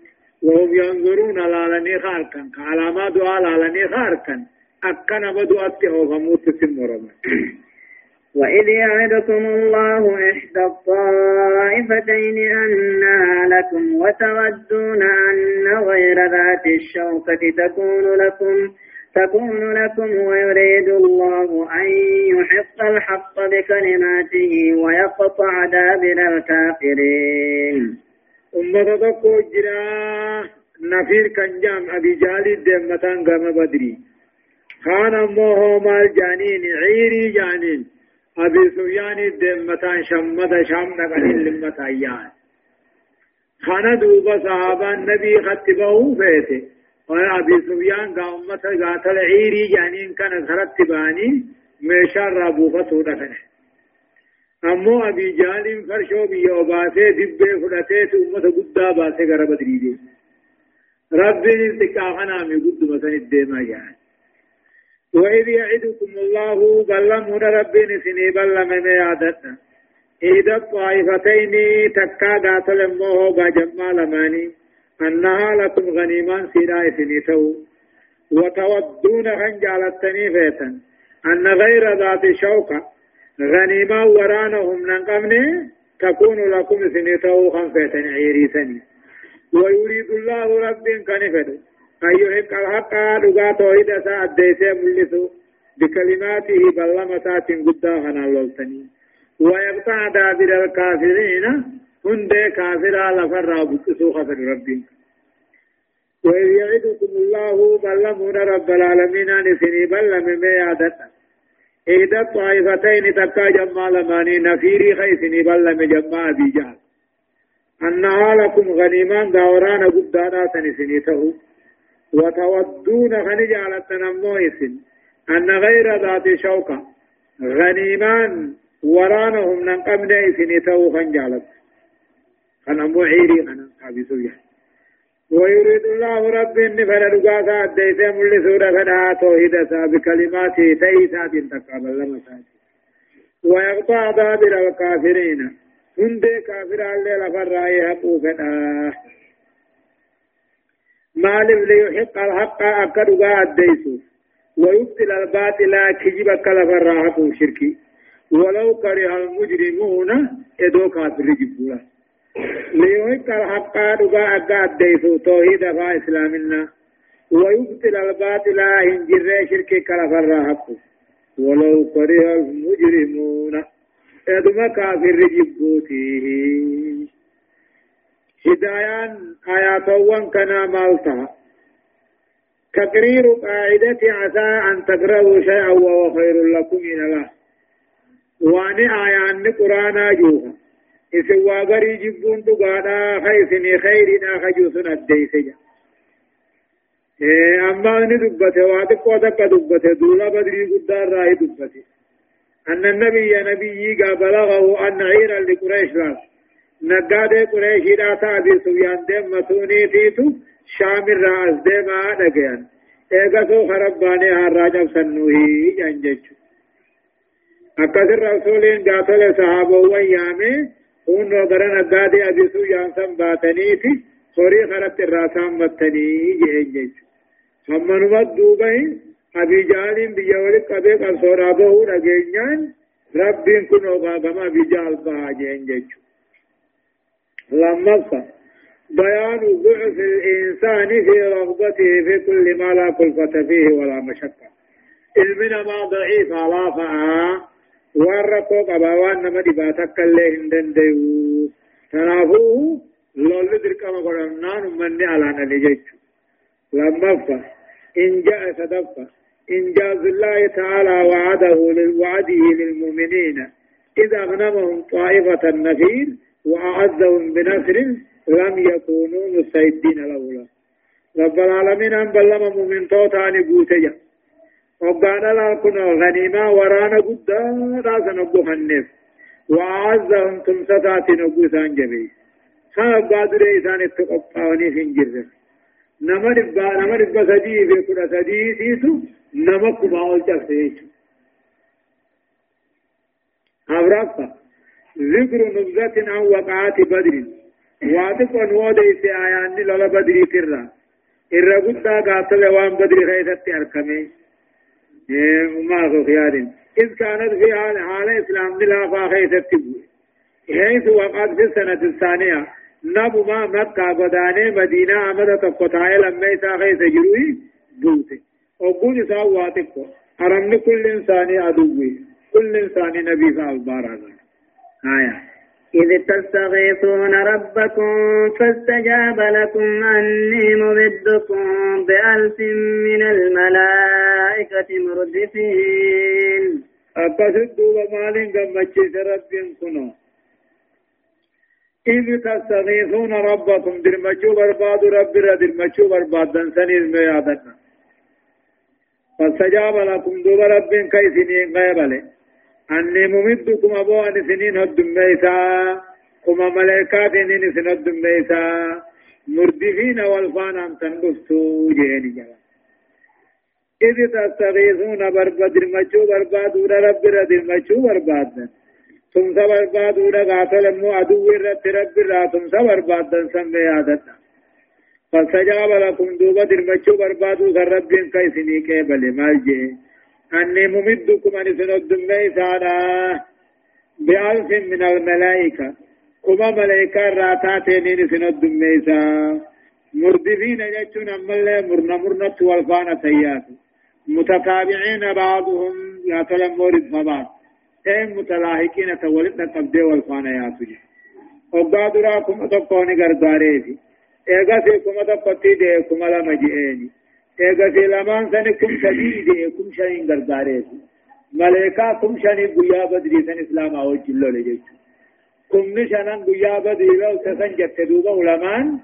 وهم ينظرون لالني خاركا كعلامة دعاء لالني خاركا اكنا مدعاء اوفموت سمرما وإذ يعدكم الله إحدى الطائفتين أنها لكم وتودون أن غير ذات الشوكة تكون لكم تكون لكم ويريد الله أن يحق الحق بكلماته ويقطع دابر الكافرين. أمة تقو جرا نفير كنجام أبي جالي دمتان قام بدري. خان أمه مال جانين عيري جانين. أبي سفيان دمتان شمد شام نقل لمتايان خان دوبا صحابة النبي خطبه فيته أبي سفيان قا أمة قاتل عيري جانين كان غرت باني ميشار رابوفة دفنه أمو أبي جال فرشو بي وباسه دبه فلته أمة قدا باسه غرب دريدي رب انتقاقنا من قد مثلا الديما يعني وإذ يعدكم الله بلمون رب سني بلم ميادتنا إذا الطائفتين تكا قاتل موه بجمال ماني أنها لكم غنيمان سيدا إثنيتو وتودون أن جعلتني فيتا أن غير ذات شوكة. غنيما ورانهم ننقمني. تكون لكم إثنيتو خنفيتا عيريسني ويريد الله رب كنفد. أن يحق الحق لغا توحيد ساعد ديسي ملسو. بكلماته بلمسات قداها نالولتني ويقطع دابر الكافرين. هند كافر لفر بكسو خفر ربي وإذ يعدكم الله بلمون رب العالمين أن سني بلم ميادتا إذا الطائفتين تكا جمال ماني نفيري خيسني بلم جمع بيجال أنها لكم غنيمان دوران قدانا سنسني تهو وتودون خنجالة تنمويس أن غير ذات شوكة غنيمان ورانهم ننقم نيسني تهو كان أمو عيري أنا أبي سفيان ويريد الله رب إني فلا دقاسا أديت مل سورة فلا توحيد بكلماته تيسات تقابل لما ساتي ويقطع دابر الكافرين هند كافر الليل فرائي حقو فدا مالف ليحق الحق أكدوا أديسو ويبطل الباطل كجب كلا حقو شركي ولو كره المجرمون إدو كافر جبولا ليوهك الحق دقا أقا أديسو توحيد فا إسلامنا ويبطل الباطل هنجر شرك كلا حق ولو كره المجرمون إدما كافر جبوتيه هدايان آيات وان كنا مالتها تقرير قاعدة عسى أن تقرأوا شيئا وهو خير لكم من الله وان آيان قرآن جوها isin waa garii jibbuun dhugaadha ka isinii khayriidha ka juusun addeeyse amma ni dubbate waa xiqqoo takka dubbate duula badrii guddaarraa hi dubbate أن النبي نبي بلغه أن عيرا لقريش لاس نقادي قريشي لا تابي سويان ديم متوني تيتو شامر راس ديم آدقيان ايقظو خرباني هراجب سنوهي جنججو أكثر رسولين قاتل صحابه ويامي هون غرا نقادي أبي سويان سنباتنيتي خوري خربت الراسان متني جنججو هم نمت دوبين أبي جالين بيولي قبي قصورا بهو رجينيان ربين كنو غاقما بجال بها جنججو لما بيان ضعف الإنسان في رغبته في كل ما لا كلفة فيه ولا مشقة المنا ما ضعيف على فعا ورقو قباوان نما دباتك اللي هندن ديو تنافوه لول درك ما قرنان مني على نلجج لما إن جاء صدفة إنجاز الله تعالى وعده وعده للمؤمنين إذا أغنمهم طائفة النفير وأعزهم بنصر لم يكونوا مستعدين له رب العالمين أن بلما مؤمن توتاني بوتيا وقانا لكنا غنيمة ورانا قدا راسا نبو خنف وأعزهم تمسطات نبو سانجبي خاب قادر إيسان في انجر نما ربا نما ربا سدي في كنا نما كما أولجا سيسو أبرافا ذكر نبذة عن وقعات بدر واتف أنواد إسي آيان لولا بدر ترى إرى قد قاتل وان بدر خيثت أركمي ما هو خيار إذ كانت في حال إسلام دلا فاخيثت بوي حيث وقعت في السنة الثانية نبو ما مكة بداني مدينة أمد تقطعي لما إسا خيث جروي بوتي. وقول إسا واتف أرمني كل إنسان أدوي. كل إنسان نبي فالبارا آية. إذ تستغيثون ربكم فاستجاب لكم أني ممدكم بألف من الملائكة مردفين. أقصد ومالين قمتشيس رب كنو. إذ تستغيثون ربكم درمجو برباد رب را درمجو برباد دنسان الميادنا فاستجاب لكم دوب رب كيسنين غيبالي. أني ممدكم أبو أن سنين هدم ميسا كما ملائكات إنين سن هدم ميسا مردفين والفان أم تنقفتو جهني جلا إذ تستغيثون برباد المجو برباد ورا رب رد المجو برباد ثم برباد ورا قاتل مو عدو رد رب را ثم برباد سمي عادت فاستجاب لكم دوبا درمجو برباد ورب كيسني كيبل مال جهني أني ممدكم أن سند ميسانا بألف من الملائكة. كما ملائكة راتاتين سند ميسا مردفين يجون أمال مرنا مرنا والفانا سيات متتابعين بعضهم يتلم مورد فبعض أي متلاحقين تولدنا قبدي والفانا ياتجي وقاد راكم أتقوني غرغاري في إيغا سيكم أتقوتي دي كما لما جئيني ايغا في لمان سن كم شديد كم شين غرغاري ملائكه كم شان غيا بدري اسلام أو جلو لجي كم نشان غيا بدري لو سن جت دوبا علمان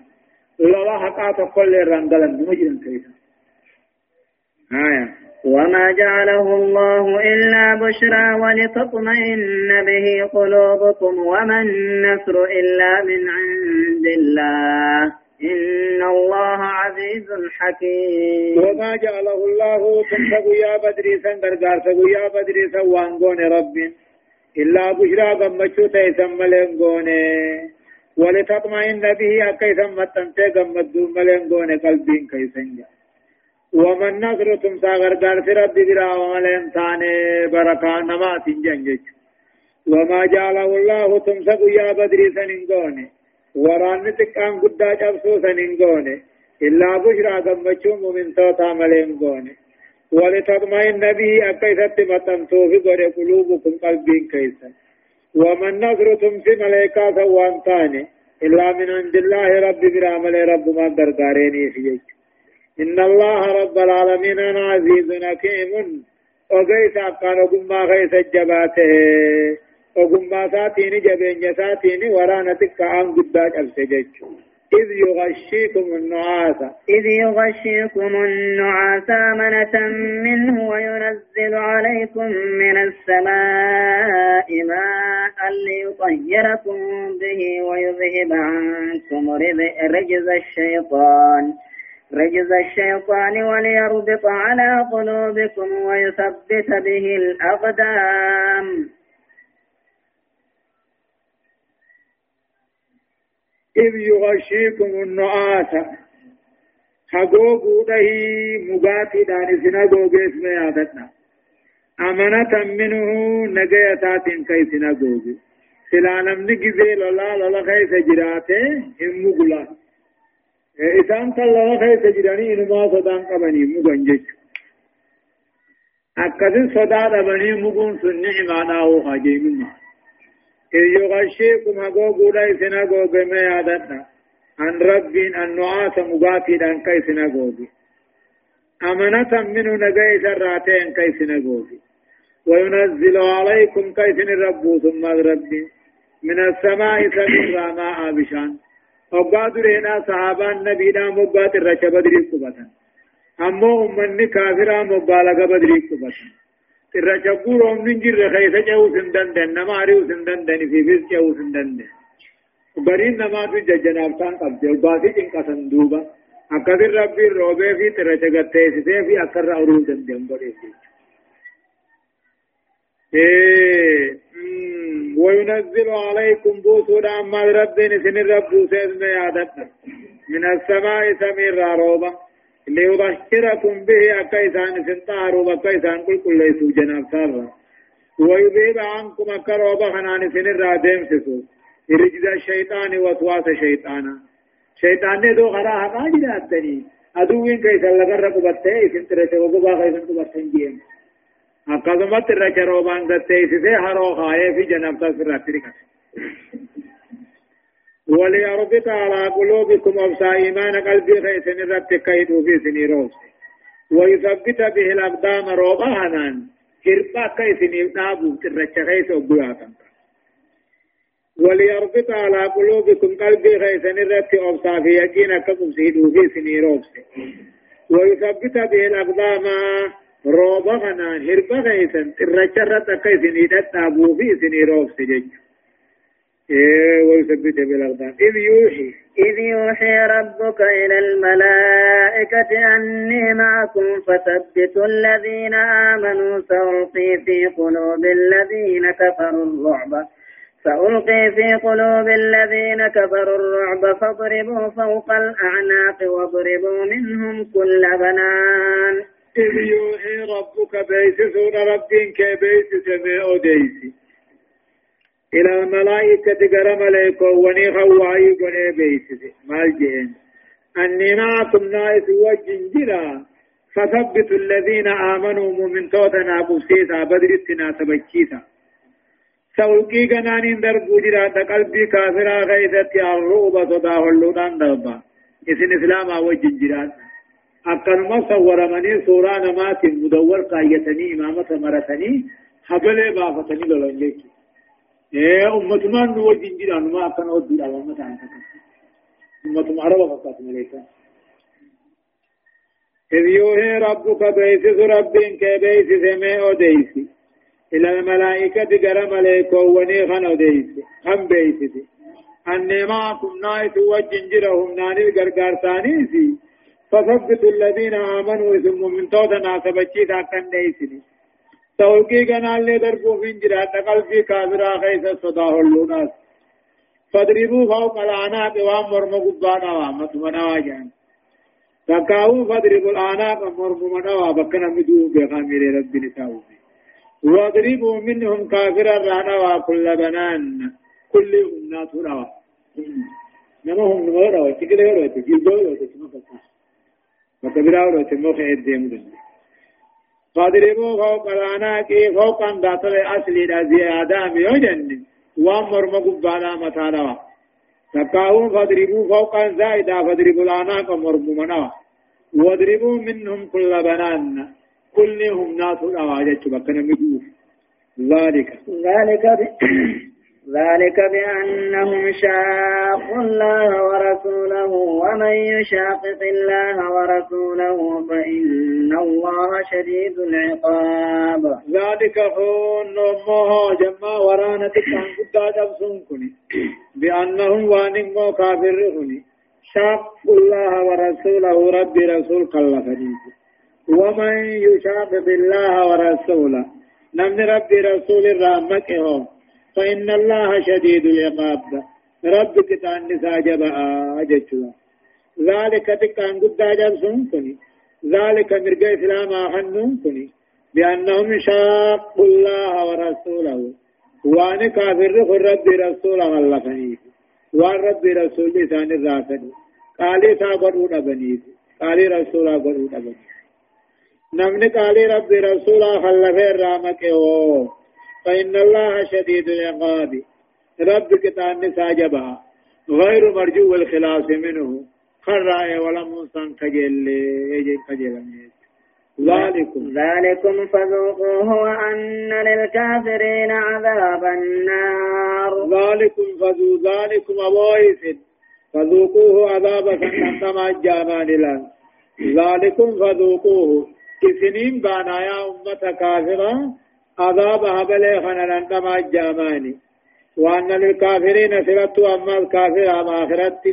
لولا حقا تقول رنگلن مجرن كيف آية وما جعله الله إلا بشرى ولتطمئن به قلوبكم وما النصر إلا من عند الله إن الله عزيز حكيم. وما جعله الله تنسق يا بدري سنگر غارسق يا بدري سوانغون رب. إلا بشرى غمچو تيسم ملنغون ولتطمئن به أكيسم متنتي غمدو ملنغون قلبين كيسنجا ومن نصر تمسا غرغار رب برا وملن تاني بركة نمات جنجج. وما جعله الله تمسق يا بدري سننغون xiqqaan guddaa cabsuu san hin goone illaa bushraa gammachuu mumintoota malee hin goone ولتطمئن به أكيست متمتو في قد قلوبكم قلبين كيسا وما النصر تمسي ملائكة سوان تاني إلا من عند الله رب برامل رب ما درقاريني فيك إن الله رب العالمين عزيز حكيم. وقيس أقان وقم غيس الجباته ogummaa isaatiin jabeenya isaatiin waraana xiqqaan guddaa cabse jechuudha إذ يغشيكم النعاس إذ يغشيكم النعاس أمنة منه وينزل عليكم من السماء ماء ليطهركم به ويذهب عنكم رجز الشيطان رجز الشيطان وليربط على قلوبكم ويثبت به الأقدام إذ يغشيكم النعاس. حقوقو ده مغاتي داني سنغوغ اسم يادتنا أمنة منه نغيتات كي سنغوغ سلانم نجزي لولا لولا خيس جراته هم مغلا. إسان تلولا خيس جراني إنما صدان قبني مغن جيش أكد صدا دبني مغن سنع معناه خاجي منه إذ يغشيكم هقوقوا ليسنا قوق ما يادتنا عن رب النعاس مغافي عن كيسنا قوق أمنة منه نقاي سراتين كيسنا قوق وينزل عليكم كيسن الرب ثم الرب من السماء سمير ماء بشان وقاد رهنا صحابان نبي نام وقاد الرشا بدري قبطا أمو أمني كافرا مبالغ بدري قبطا irra shagguu roobni hin jirre keessa ce'uu hin danda'an nama ari'uu hin danda'an fiifis ce'uu hin danda'an bariin namaatu jajjanaaftaan qabde obbaasii cinqasan duuba akkasin rabbiin roobee fi xirracha gatteessitee fi akkarra uruu danda'an godheef وينزل عليكم بوسودا أما ربين سن الرب سيدنا يادتنا من السماء سمير روبا ليبشركم به أكيسان سنتار وكيسان كل كل يسو جناب سارا ويذيب عنكم أكروبا خنان سن الرادم سسو رجز الشيطان وسواس الشيطان شيطان نے دو خرا حقا جدا تني أدوين كيسا لغر رقبته اسن ترچه وقبا خيسن قبتن جيم أقضمت رچه روبان گتے اسے ہرو خائے في جناب سارا ترکت وليربط على قلوبكم أبصى إيمان قلبي خيسن الرب كيدو في سنيروس ويثبت به الأقدام روبانا هربا كيسن نابو ترچ خيس وبياتا وليربط على قلوبكم قلبي خيسن الرب أبصى في يقين كم سيدو في سنيروس ويثبت به الأقدام روبانا هربا خيسن ترچ رت كيسن نابو في سنيروس جيجو ويثبت بالأقدام إذ يوحي. إذ يوحي ربك إلى الملائكة أني معكم فثبتوا الذين آمنوا سألقي في قلوب الذين كفروا الرعب. سألقي في قلوب الذين كفروا الرعب فاضربوا فوق الأعناق واضربوا منهم كل بنان. إذ يوحي ربك بيس سورة ربك بيس سميع ديسي. إلى الملائكة قرى ملائكة وني خواهي قني بيسد. مال جين. أني معكم نائس وجنجرا فثبتوا الذين آمنوا مؤمن توتنا بسيسا بدرتنا تبكيسا سوقي قنان دربو جرا قلبي كافرا غيثت الرؤبة صداه اللودان دربا. إسن إسلاما وجنجرا أقنما صور مني سوران مات مدور قايتني إمامة مرتني. حبل بافتني إيه امتمان نو وجين جيرا ما كان ودي على ما كان امتم عرب فقط مليكا إذ يوهي ربك بيسس ربين كبيس سمي أوديسي إلى الملائكة قرى ملائكة ونيخن أوديسي هم بيسي أني معكم نايس وجين جيرهم ناني القرقار ثانيسي فثبتوا الذين آمنوا ثم من توتنا سبچي كان ديسي توقي اللي دربو من جرات قلبي كافرا خيس صداه اللوناس فضربوا فوق العناق وام مرمى قبانا وامت منوا جان تكاو فضربوا العناق مرمى منوا بكنا مدو بغامر رب نساو واضربوا منهم كافرا رانا وكل بنان كل أمنات روا نما هم نما روا تكلي روا تجيبوا روا تسمى فتا وكبرا روا تسمى خير ديم دنيا فاضربوا فوق العناق فوق اندات الاصل زيادة ميوجن. وامر مقبالا متانا تقاهم فاضربوا فوق زائدة فاضربوا العناق مرمومنا واضربوا منهم كل بنان. كلهم ناس الأواجة بكنا مدوف ذلك. ذلك ذلك بأنهم شاقوا الله ورسوله ومن يشاقق الله ورسوله فإن الله شديد العقاب. ذلك هو نمه جمع ورانا تكان قد جبسون كني. بأنهم وانمو كافر هني شاق الله ورسوله ربي رسول كلفني ومن يشاقق الله ورسوله. نمن ربي رسول الرحمة فإن الله شديد العقاب. رب كتان نساء جبا أجتشوا ذلك تكان قد جبسون كني ذلك مرقى إسلام أحنون كني شاقوا الله ورسوله. وأن كافر رب رسوله الله فنيه وأن رب رسول لسان قالي سابرون بنيه قالي رسولا برون بنيه نمني قالي رب رسولا خلفه الرامك فإن الله شديد العقاب. رب كتان ساجبها غير مرجو الخلاص منه. خرع ولم سن كجل. كجل. ذلكم. ذلكم فذوقوه وأن للكافرين عذاب النار. ذلكم فذو ذلكم أبويس فذوقوه عذاب كما جامان لأن ذلكم فذوقوه. كسنين بانا يا أمة كافرة. عذاب هبل خننا كما جاماني وأن للكافرين سلطوا أما الكافر أما آخرت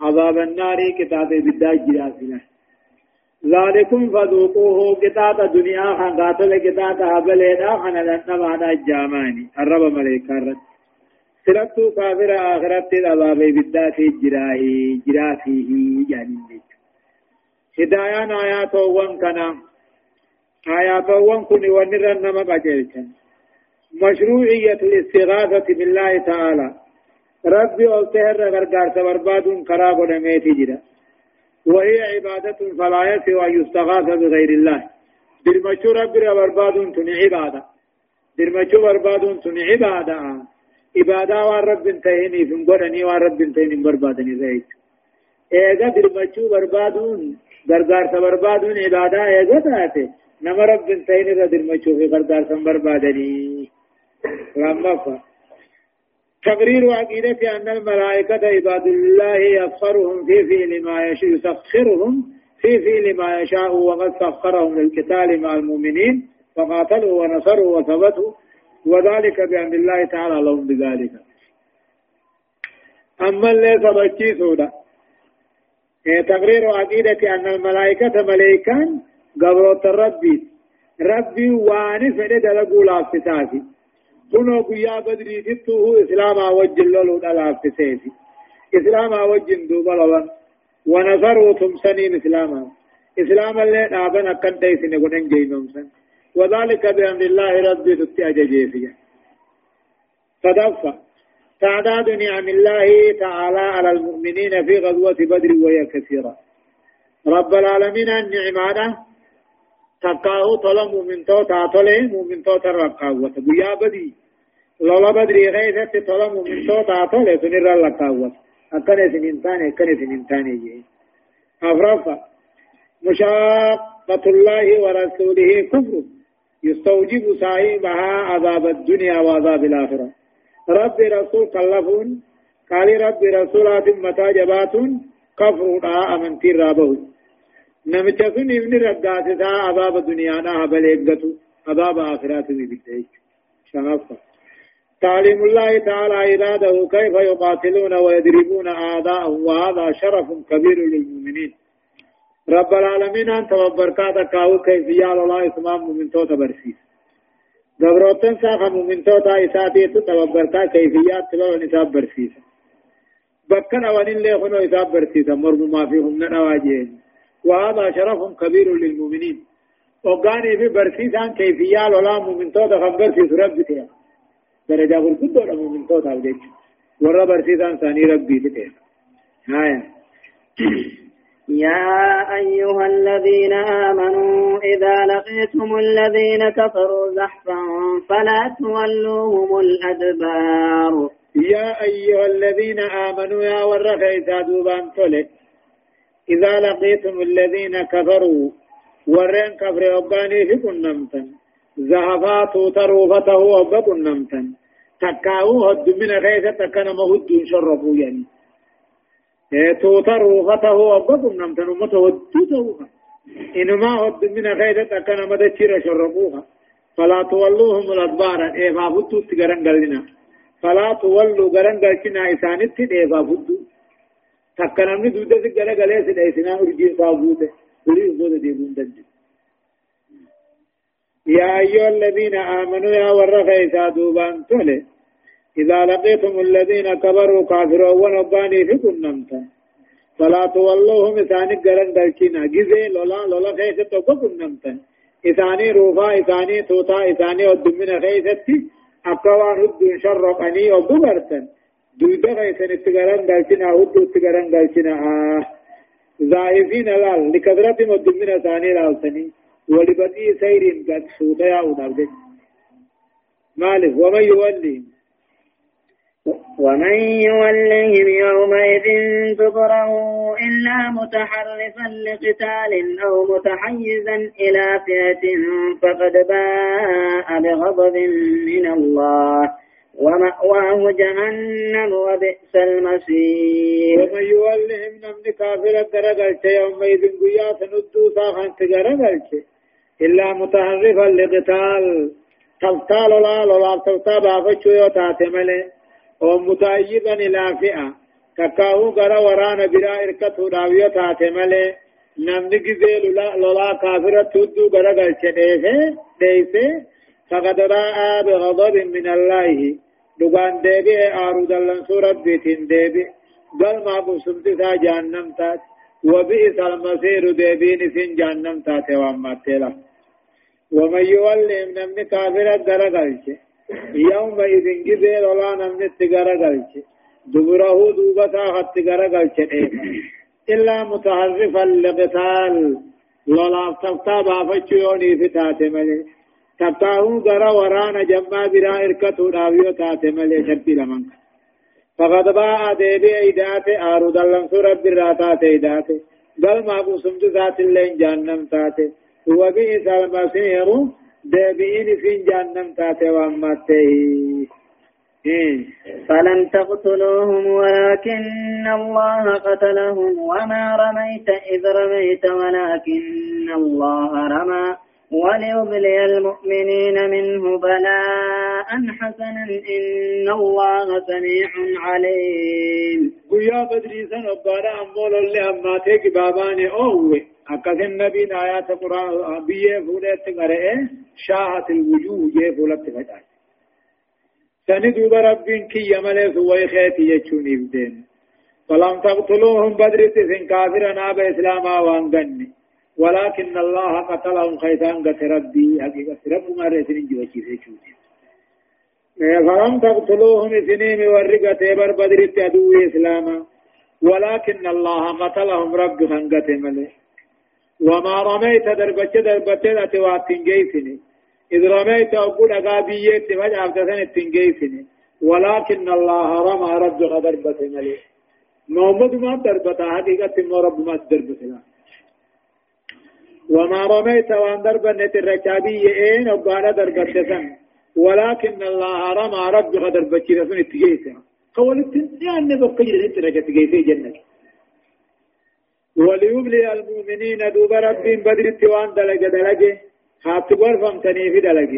عذاب النار كتاب بالداج جلاسنا. ذلكم فذوقوه كتاب دنيا خان قاتل كتاب هبل خننا كما جاماني الرب ملائكة رد سلطوا كافر آخرت عذاب بالداج جراهي جرافيه يعني. هدايان آيات وان كنا. آيات وان كن ونرى نما قجلتن مشروعية الاستغاثة بالله تعالى ربي ألتهر غرغار تبرباد خراب نميت جدا وهي عبادة فلا يسوى أن يستغاث بغير الله درمچو ربي برباد تن عبادة درمچو برباد تن عبادة عبادة والرب انتهيني في مقرني والرب انتهيني بربادني زيت ايغا درمچو بربادون غرغار تبربادون عبادة ايغا تاتي نما رب انتين ردر مچوفي قردار سنبر بادني لما تقرير عقيدة أن الملائكة عباد الله يسخرهم في فعل ما يشاء يسخرهم في فعل ما يشاء وقد سخرهم للقتال مع المؤمنين فقاتلوا ونصروا وثبتوا وذلك بأن الله تعالى لهم بذلك. أما اللي سبكي سودا. تقرير عقيدة أن الملائكة ملائكان قبروت ربي ربي واني فدي دلقوا لافتاتي كنو قيا بدري تتوه إسلاما وجه لولو دلافتاتي إسلاما وجه دوبا لون ونصروا تمسنين إسلاما إسلاما اللي نابن أكن تيسن قدن جينومسن وذلك بأمر الله ربي تتي أججيسيا صدفة تعداد نعم الله تعالى على المؤمنين في غزوة بدر وهي كثيرة رب العالمين النعمانة تقاو طلا مؤمن تو تاتله مؤمن تو ترقاوة بيا بدي. لولا بدري غيثة طلا مؤمن تو تاتله سنر لقاوة أكن سننتان أكن سننتان يجي أفرافا مشاقة الله ورسوله كفر. يستوجب صاحبها عذاب الدنيا وعذاب الآخرة. رب رسول كلفون. قال رب رسولات متى جباتون كفر أمنتي رابه. نمچا سن ابن رقاستا عذاب دنیا نا حبل اگتو عذاب آخرات ببتئج شنفا تعليم الله تعالى عباده كيف يقاتلون ويضربون أعداءهم وهذا شرف كبير للمؤمنين رب العالمين أنت وبركاتك كاو كيف يال الله اسمام مؤمن توتا برسيس دبروتن ساخا مؤمن توتا إساتي تتوبركا كيفيات تلو نساب برسيس بكنا ونين ليخنو إساب برسيس مرمو ما فيهم نواجهين وهذا شرف كبير للمؤمنين. وقاني في برسيسان كيفية ولا مؤمن تودا خبر في رب تيا درجة ولا مؤمن تودا الجيش ورا برسيسان ثاني ربي تيا هايا يا أيها الذين آمنوا إذا لقيتم الذين كفروا زحفا فلا تولوهم الأدبار. يا أيها الذين آمنوا يا ورث إذا دوبان تولي. إذا لقيتم الذين كفروا ورين كفر أباني في كنمتن. زهفات تروفته أبا كنمتن. تكاو هد من غيثة تكنا مهد شرفوا يعني. إيه وقفم نمتن أمته ودوته إنما هد من خيرة أكنا مدى تشير شرقوها فلا تولوهم الأدبار. إيه فابدو تقرن قلنا فلا تولوا قرن قلنا إسانت إيه فابدو تكنا من دودة قلنا قلنا سيدا إسنا أرجي صابوته وليس دودة ديبون دجل يا أيها الذين آمنوا يا ورخيسا دوبان تولي إذا لقيتم الذين كبروا كافروا ونباني في كنمتا فلا تولوهم إساني قرن دلچنا جزي لولا لولا خيسة توقع كنمتا إساني روفا إساني توتا إساني ودمنا خيسة أقوان هدو شرقني ودبرتا دودا خيسة اتقرن دلچنا هدو اتقرن دلچنا آه زائفين لال لكثرة ودمنا ثاني لالتني ولبني سير قد سوطا يا أودار مالك ومن يوليهم ومن يولهم يومئذ دبره إلا متحرفا لقتال أو متحيزا إلى فئة فقد باء بغضب من الله. ومأواه جهنم وبئس المصير. ومن يولهم نمن كافر درجة يومئذ قيا سندو ساخن تجرجة إلا متحرفا لقتال. تلتال لا لا تلتال بافتشو يوتاتي ملي. ومتأيبا إلى فئة. تكاهو غرا ورانا برا إركته داوية تاتي ملي. نمني جزيل لولا كافرة تدو غرا غلچه ديسه؟ ديسه؟ فقد راء بغضب من الله. دغان ديبي آرو دلن سورة بيتين ديبي. قال ما بسمت سا جهنم تات. وبئس المصير ديبين سن جهنم تات وامتلا ومن يولهم نمني كافرة غرا غلچه يومئذ جبال ولا نمن التقرى قلت دبره دوبتا قرى قلت إلا متحرفا لقتال. لولا تفتابا فچيوني في تاتمالي تفتاهو قرى ورانا جمع برا إركتو داويو تاتمالي شرطي لمن فقد باء ديبي إيدات آرو دلن سورة براتات إيدات قال ما قسمت ذات اللين جهنم تاتي وبئس المصير دابين في جهنم تاتي وامته. فلم تقتلوهم ولكن الله قتلهم وما رميت إذ رميت ولكن الله رمى وليبلي المؤمنين منه بلاء حسنا إن الله سميع عليم. قيا بدري سن أبارا أمول اللي أماتيك باباني أوه أكثر النبي آيات قرآن بيه فولت قرأه شاهت الوجوه جيه فولت فتاة سندوب ربين كي يملس ويخيتي يجون يبدين فلم تقتلوهم بدر سن كافرا ناب إسلاما وانغني ولكن الله قتلهم خيطان قت حقيقة رب ما رسلين جوشي سيشون فلم تقتلوهم سنين ورقة بر بدر تدو إسلاما ولكن الله قتلهم رب خنقت ملئ وما رميت دربت دربت أتوات تنجيسني. إذ رميت أقول أقابيت فجأة أفتسن تنجيسني. ولكن الله رمى رب دربة ملي محمد ما دربت حقيقة ما رب ما دربت وما رميت وان دربت الركابية إين أقال دربت ولكن الله رمى رب دربت سن تنجيسني قولت يعني بقيت تنجيسني جنة. وليبلي المؤمنين دوب رب بدر التوان دلق دلق حات غرفم تنيف دلق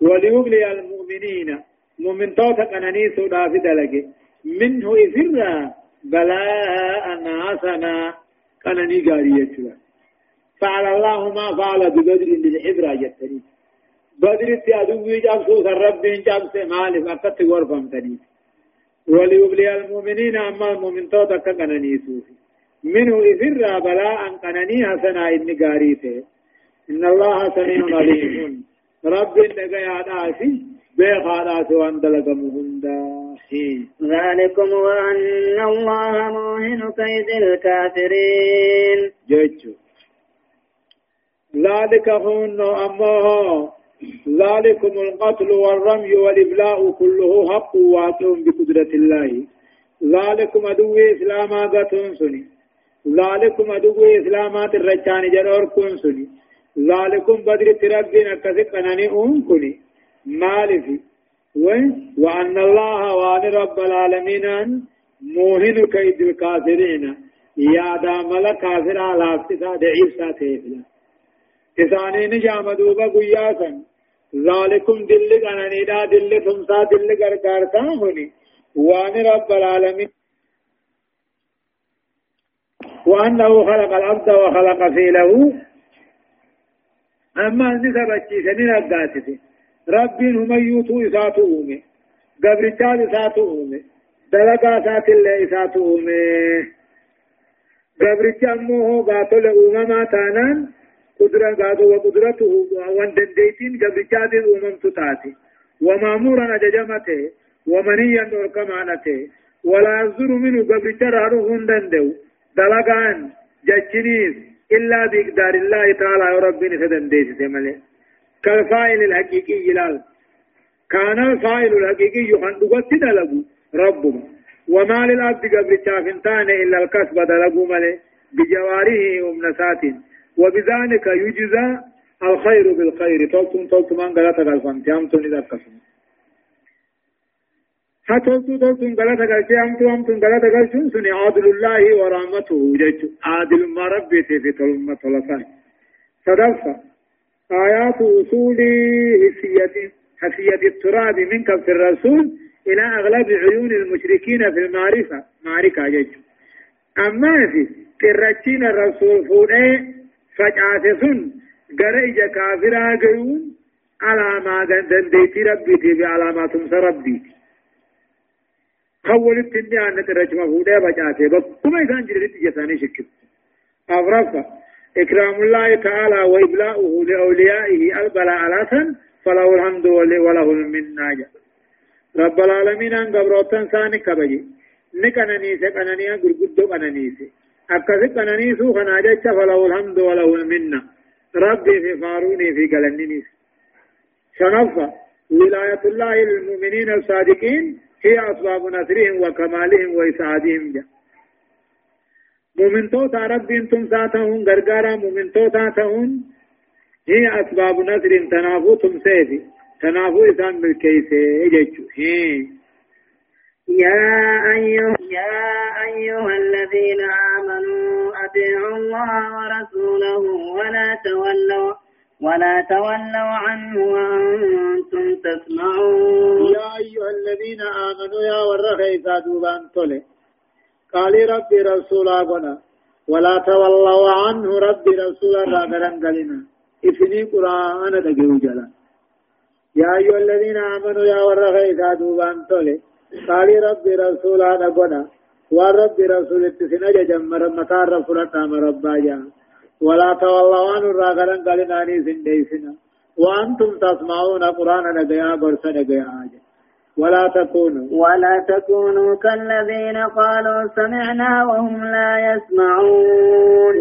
وليبلي المؤمنين مؤمن توتا قناني سودا في دلق منه إفرا بلاء حسنا قناني قارية فعل الله ما فعل ببدر للعبرة جتني. بدر التعدوي جابسو الرب جابس مالف أكت غرفم تنيف وليبلي المؤمنين أما المؤمن توتا قناني سوفي منه إفر بلاء قنني حسنا إن قاريته. إن الله سميع عليم. رب لقيا داسي بيخالات وان دلق مهندا. ذلكم وأن الله موهن كيد الكافرين. جيتشو. ذلك هن أمه. ذلكم القتل والرمي والإبلاء كله حق واقع بقدرة الله. ذلكم أدو إسلاما قتل سني. ذلكم أدوه إسلامات الرجان جرور كن سني. ذلكم بدر تربين أكسك أناني أم كني مالفي وأن الله وأن رب العالمين موهن كيد الكافرين. يا دامل كافر على افتتا دعيب ساتيفلا إساني نجام دوبا قياسا ذلكم دل قناني دا دل تمسا دل قرقار تاهني وان رب العالمين وأنه خلق العبد وخلق فيله أما نسب الشيسنين الداتي ربين هم يوتو إساتو أومي قبرتان إساتو أومي دلقا سات الله إساتو أومي قبرتان موهو باتل أومما تانان قدرة قادو وقدرته وان دنديتين قبرتان أومم تتاتي ومامورا أججمته ومنيا نوركمانته. ولا يصدر منه قبرتان رهون دندو. دلقان ججنيس إلا بإقدار الله تعالى ربنا فدنديس ملي كالفاعل الحقيقي لال كان الفاعل الحقيقي يخندقت دلقو ربما وما للعبد قبل شافنتان إلا الكسب دلقو ملي. بجواره ومنسات وبذلك يجزى الخير بالخير. تلتم تلتم أن قلت قلفان تيامتون إذا كسم هتلتو تلتم قلت قلت أمتو أمتو قلت قلت سني عادل الله ورحمته جج عادل ما ربي في تلمة طلفان صدفة آيات وصول حسية حسية التراب منك في الرسول إلى أغلب عيون المشركين في المعرفة. معركة جج أما في كرتين الرسول فوده فجأة سن قرئج كافرا قيون على ما دنديت ربي تي بعلامات ربي خول التنيا أن ترجم فوده فجأة بكما يكون جريت جساني شكل أفرفا إكرام الله تعالى وإبلاؤه لأوليائه البلاء على فله الحمد وله المنة رب العالمين أن قبروتن ساني كبجي نكنني سكنني غرغدو كنني أكثر كنني سو خناجة فله الحمد وله المنة ربي في فاروني في قلنني شنفة ولاية الله للمؤمنين الصادقين هي أسباب نصرهم وكمالهم وإسعادهم جاء مؤمن توتا رب أنتم ساتهم غرغارا مؤمن توتا تهم هي أسباب نصر تنافو تمسيفي تنافو إسان بالكيسي يجيشو يا أيها يا أيها الذين آمنوا أطيعوا الله ورسوله ولا تولوا ولا تولوا عنه وأنتم تسمعون. يا أيها الذين آمنوا يا ورخي دوبان تولي. قال ربي رسولا قنا. ولا تولوا عنه ربي رسولا راغران قلنا. إفني قرآن دقيو جلا يا أيها الذين آمنوا يا ورغي كادوا بانتولي قال ربي رسولا قنا. وربي رسول اتسنا جمر مطار رفلت ربا جا. ولا تولوا عنه راغران قلنا نيسن ديسنا وأنتم تسمعون قرآن دقيا قرص دقيا آجا ولا تكونوا. ولا تكونوا كالذين قالوا سمعنا وهم لا يسمعون.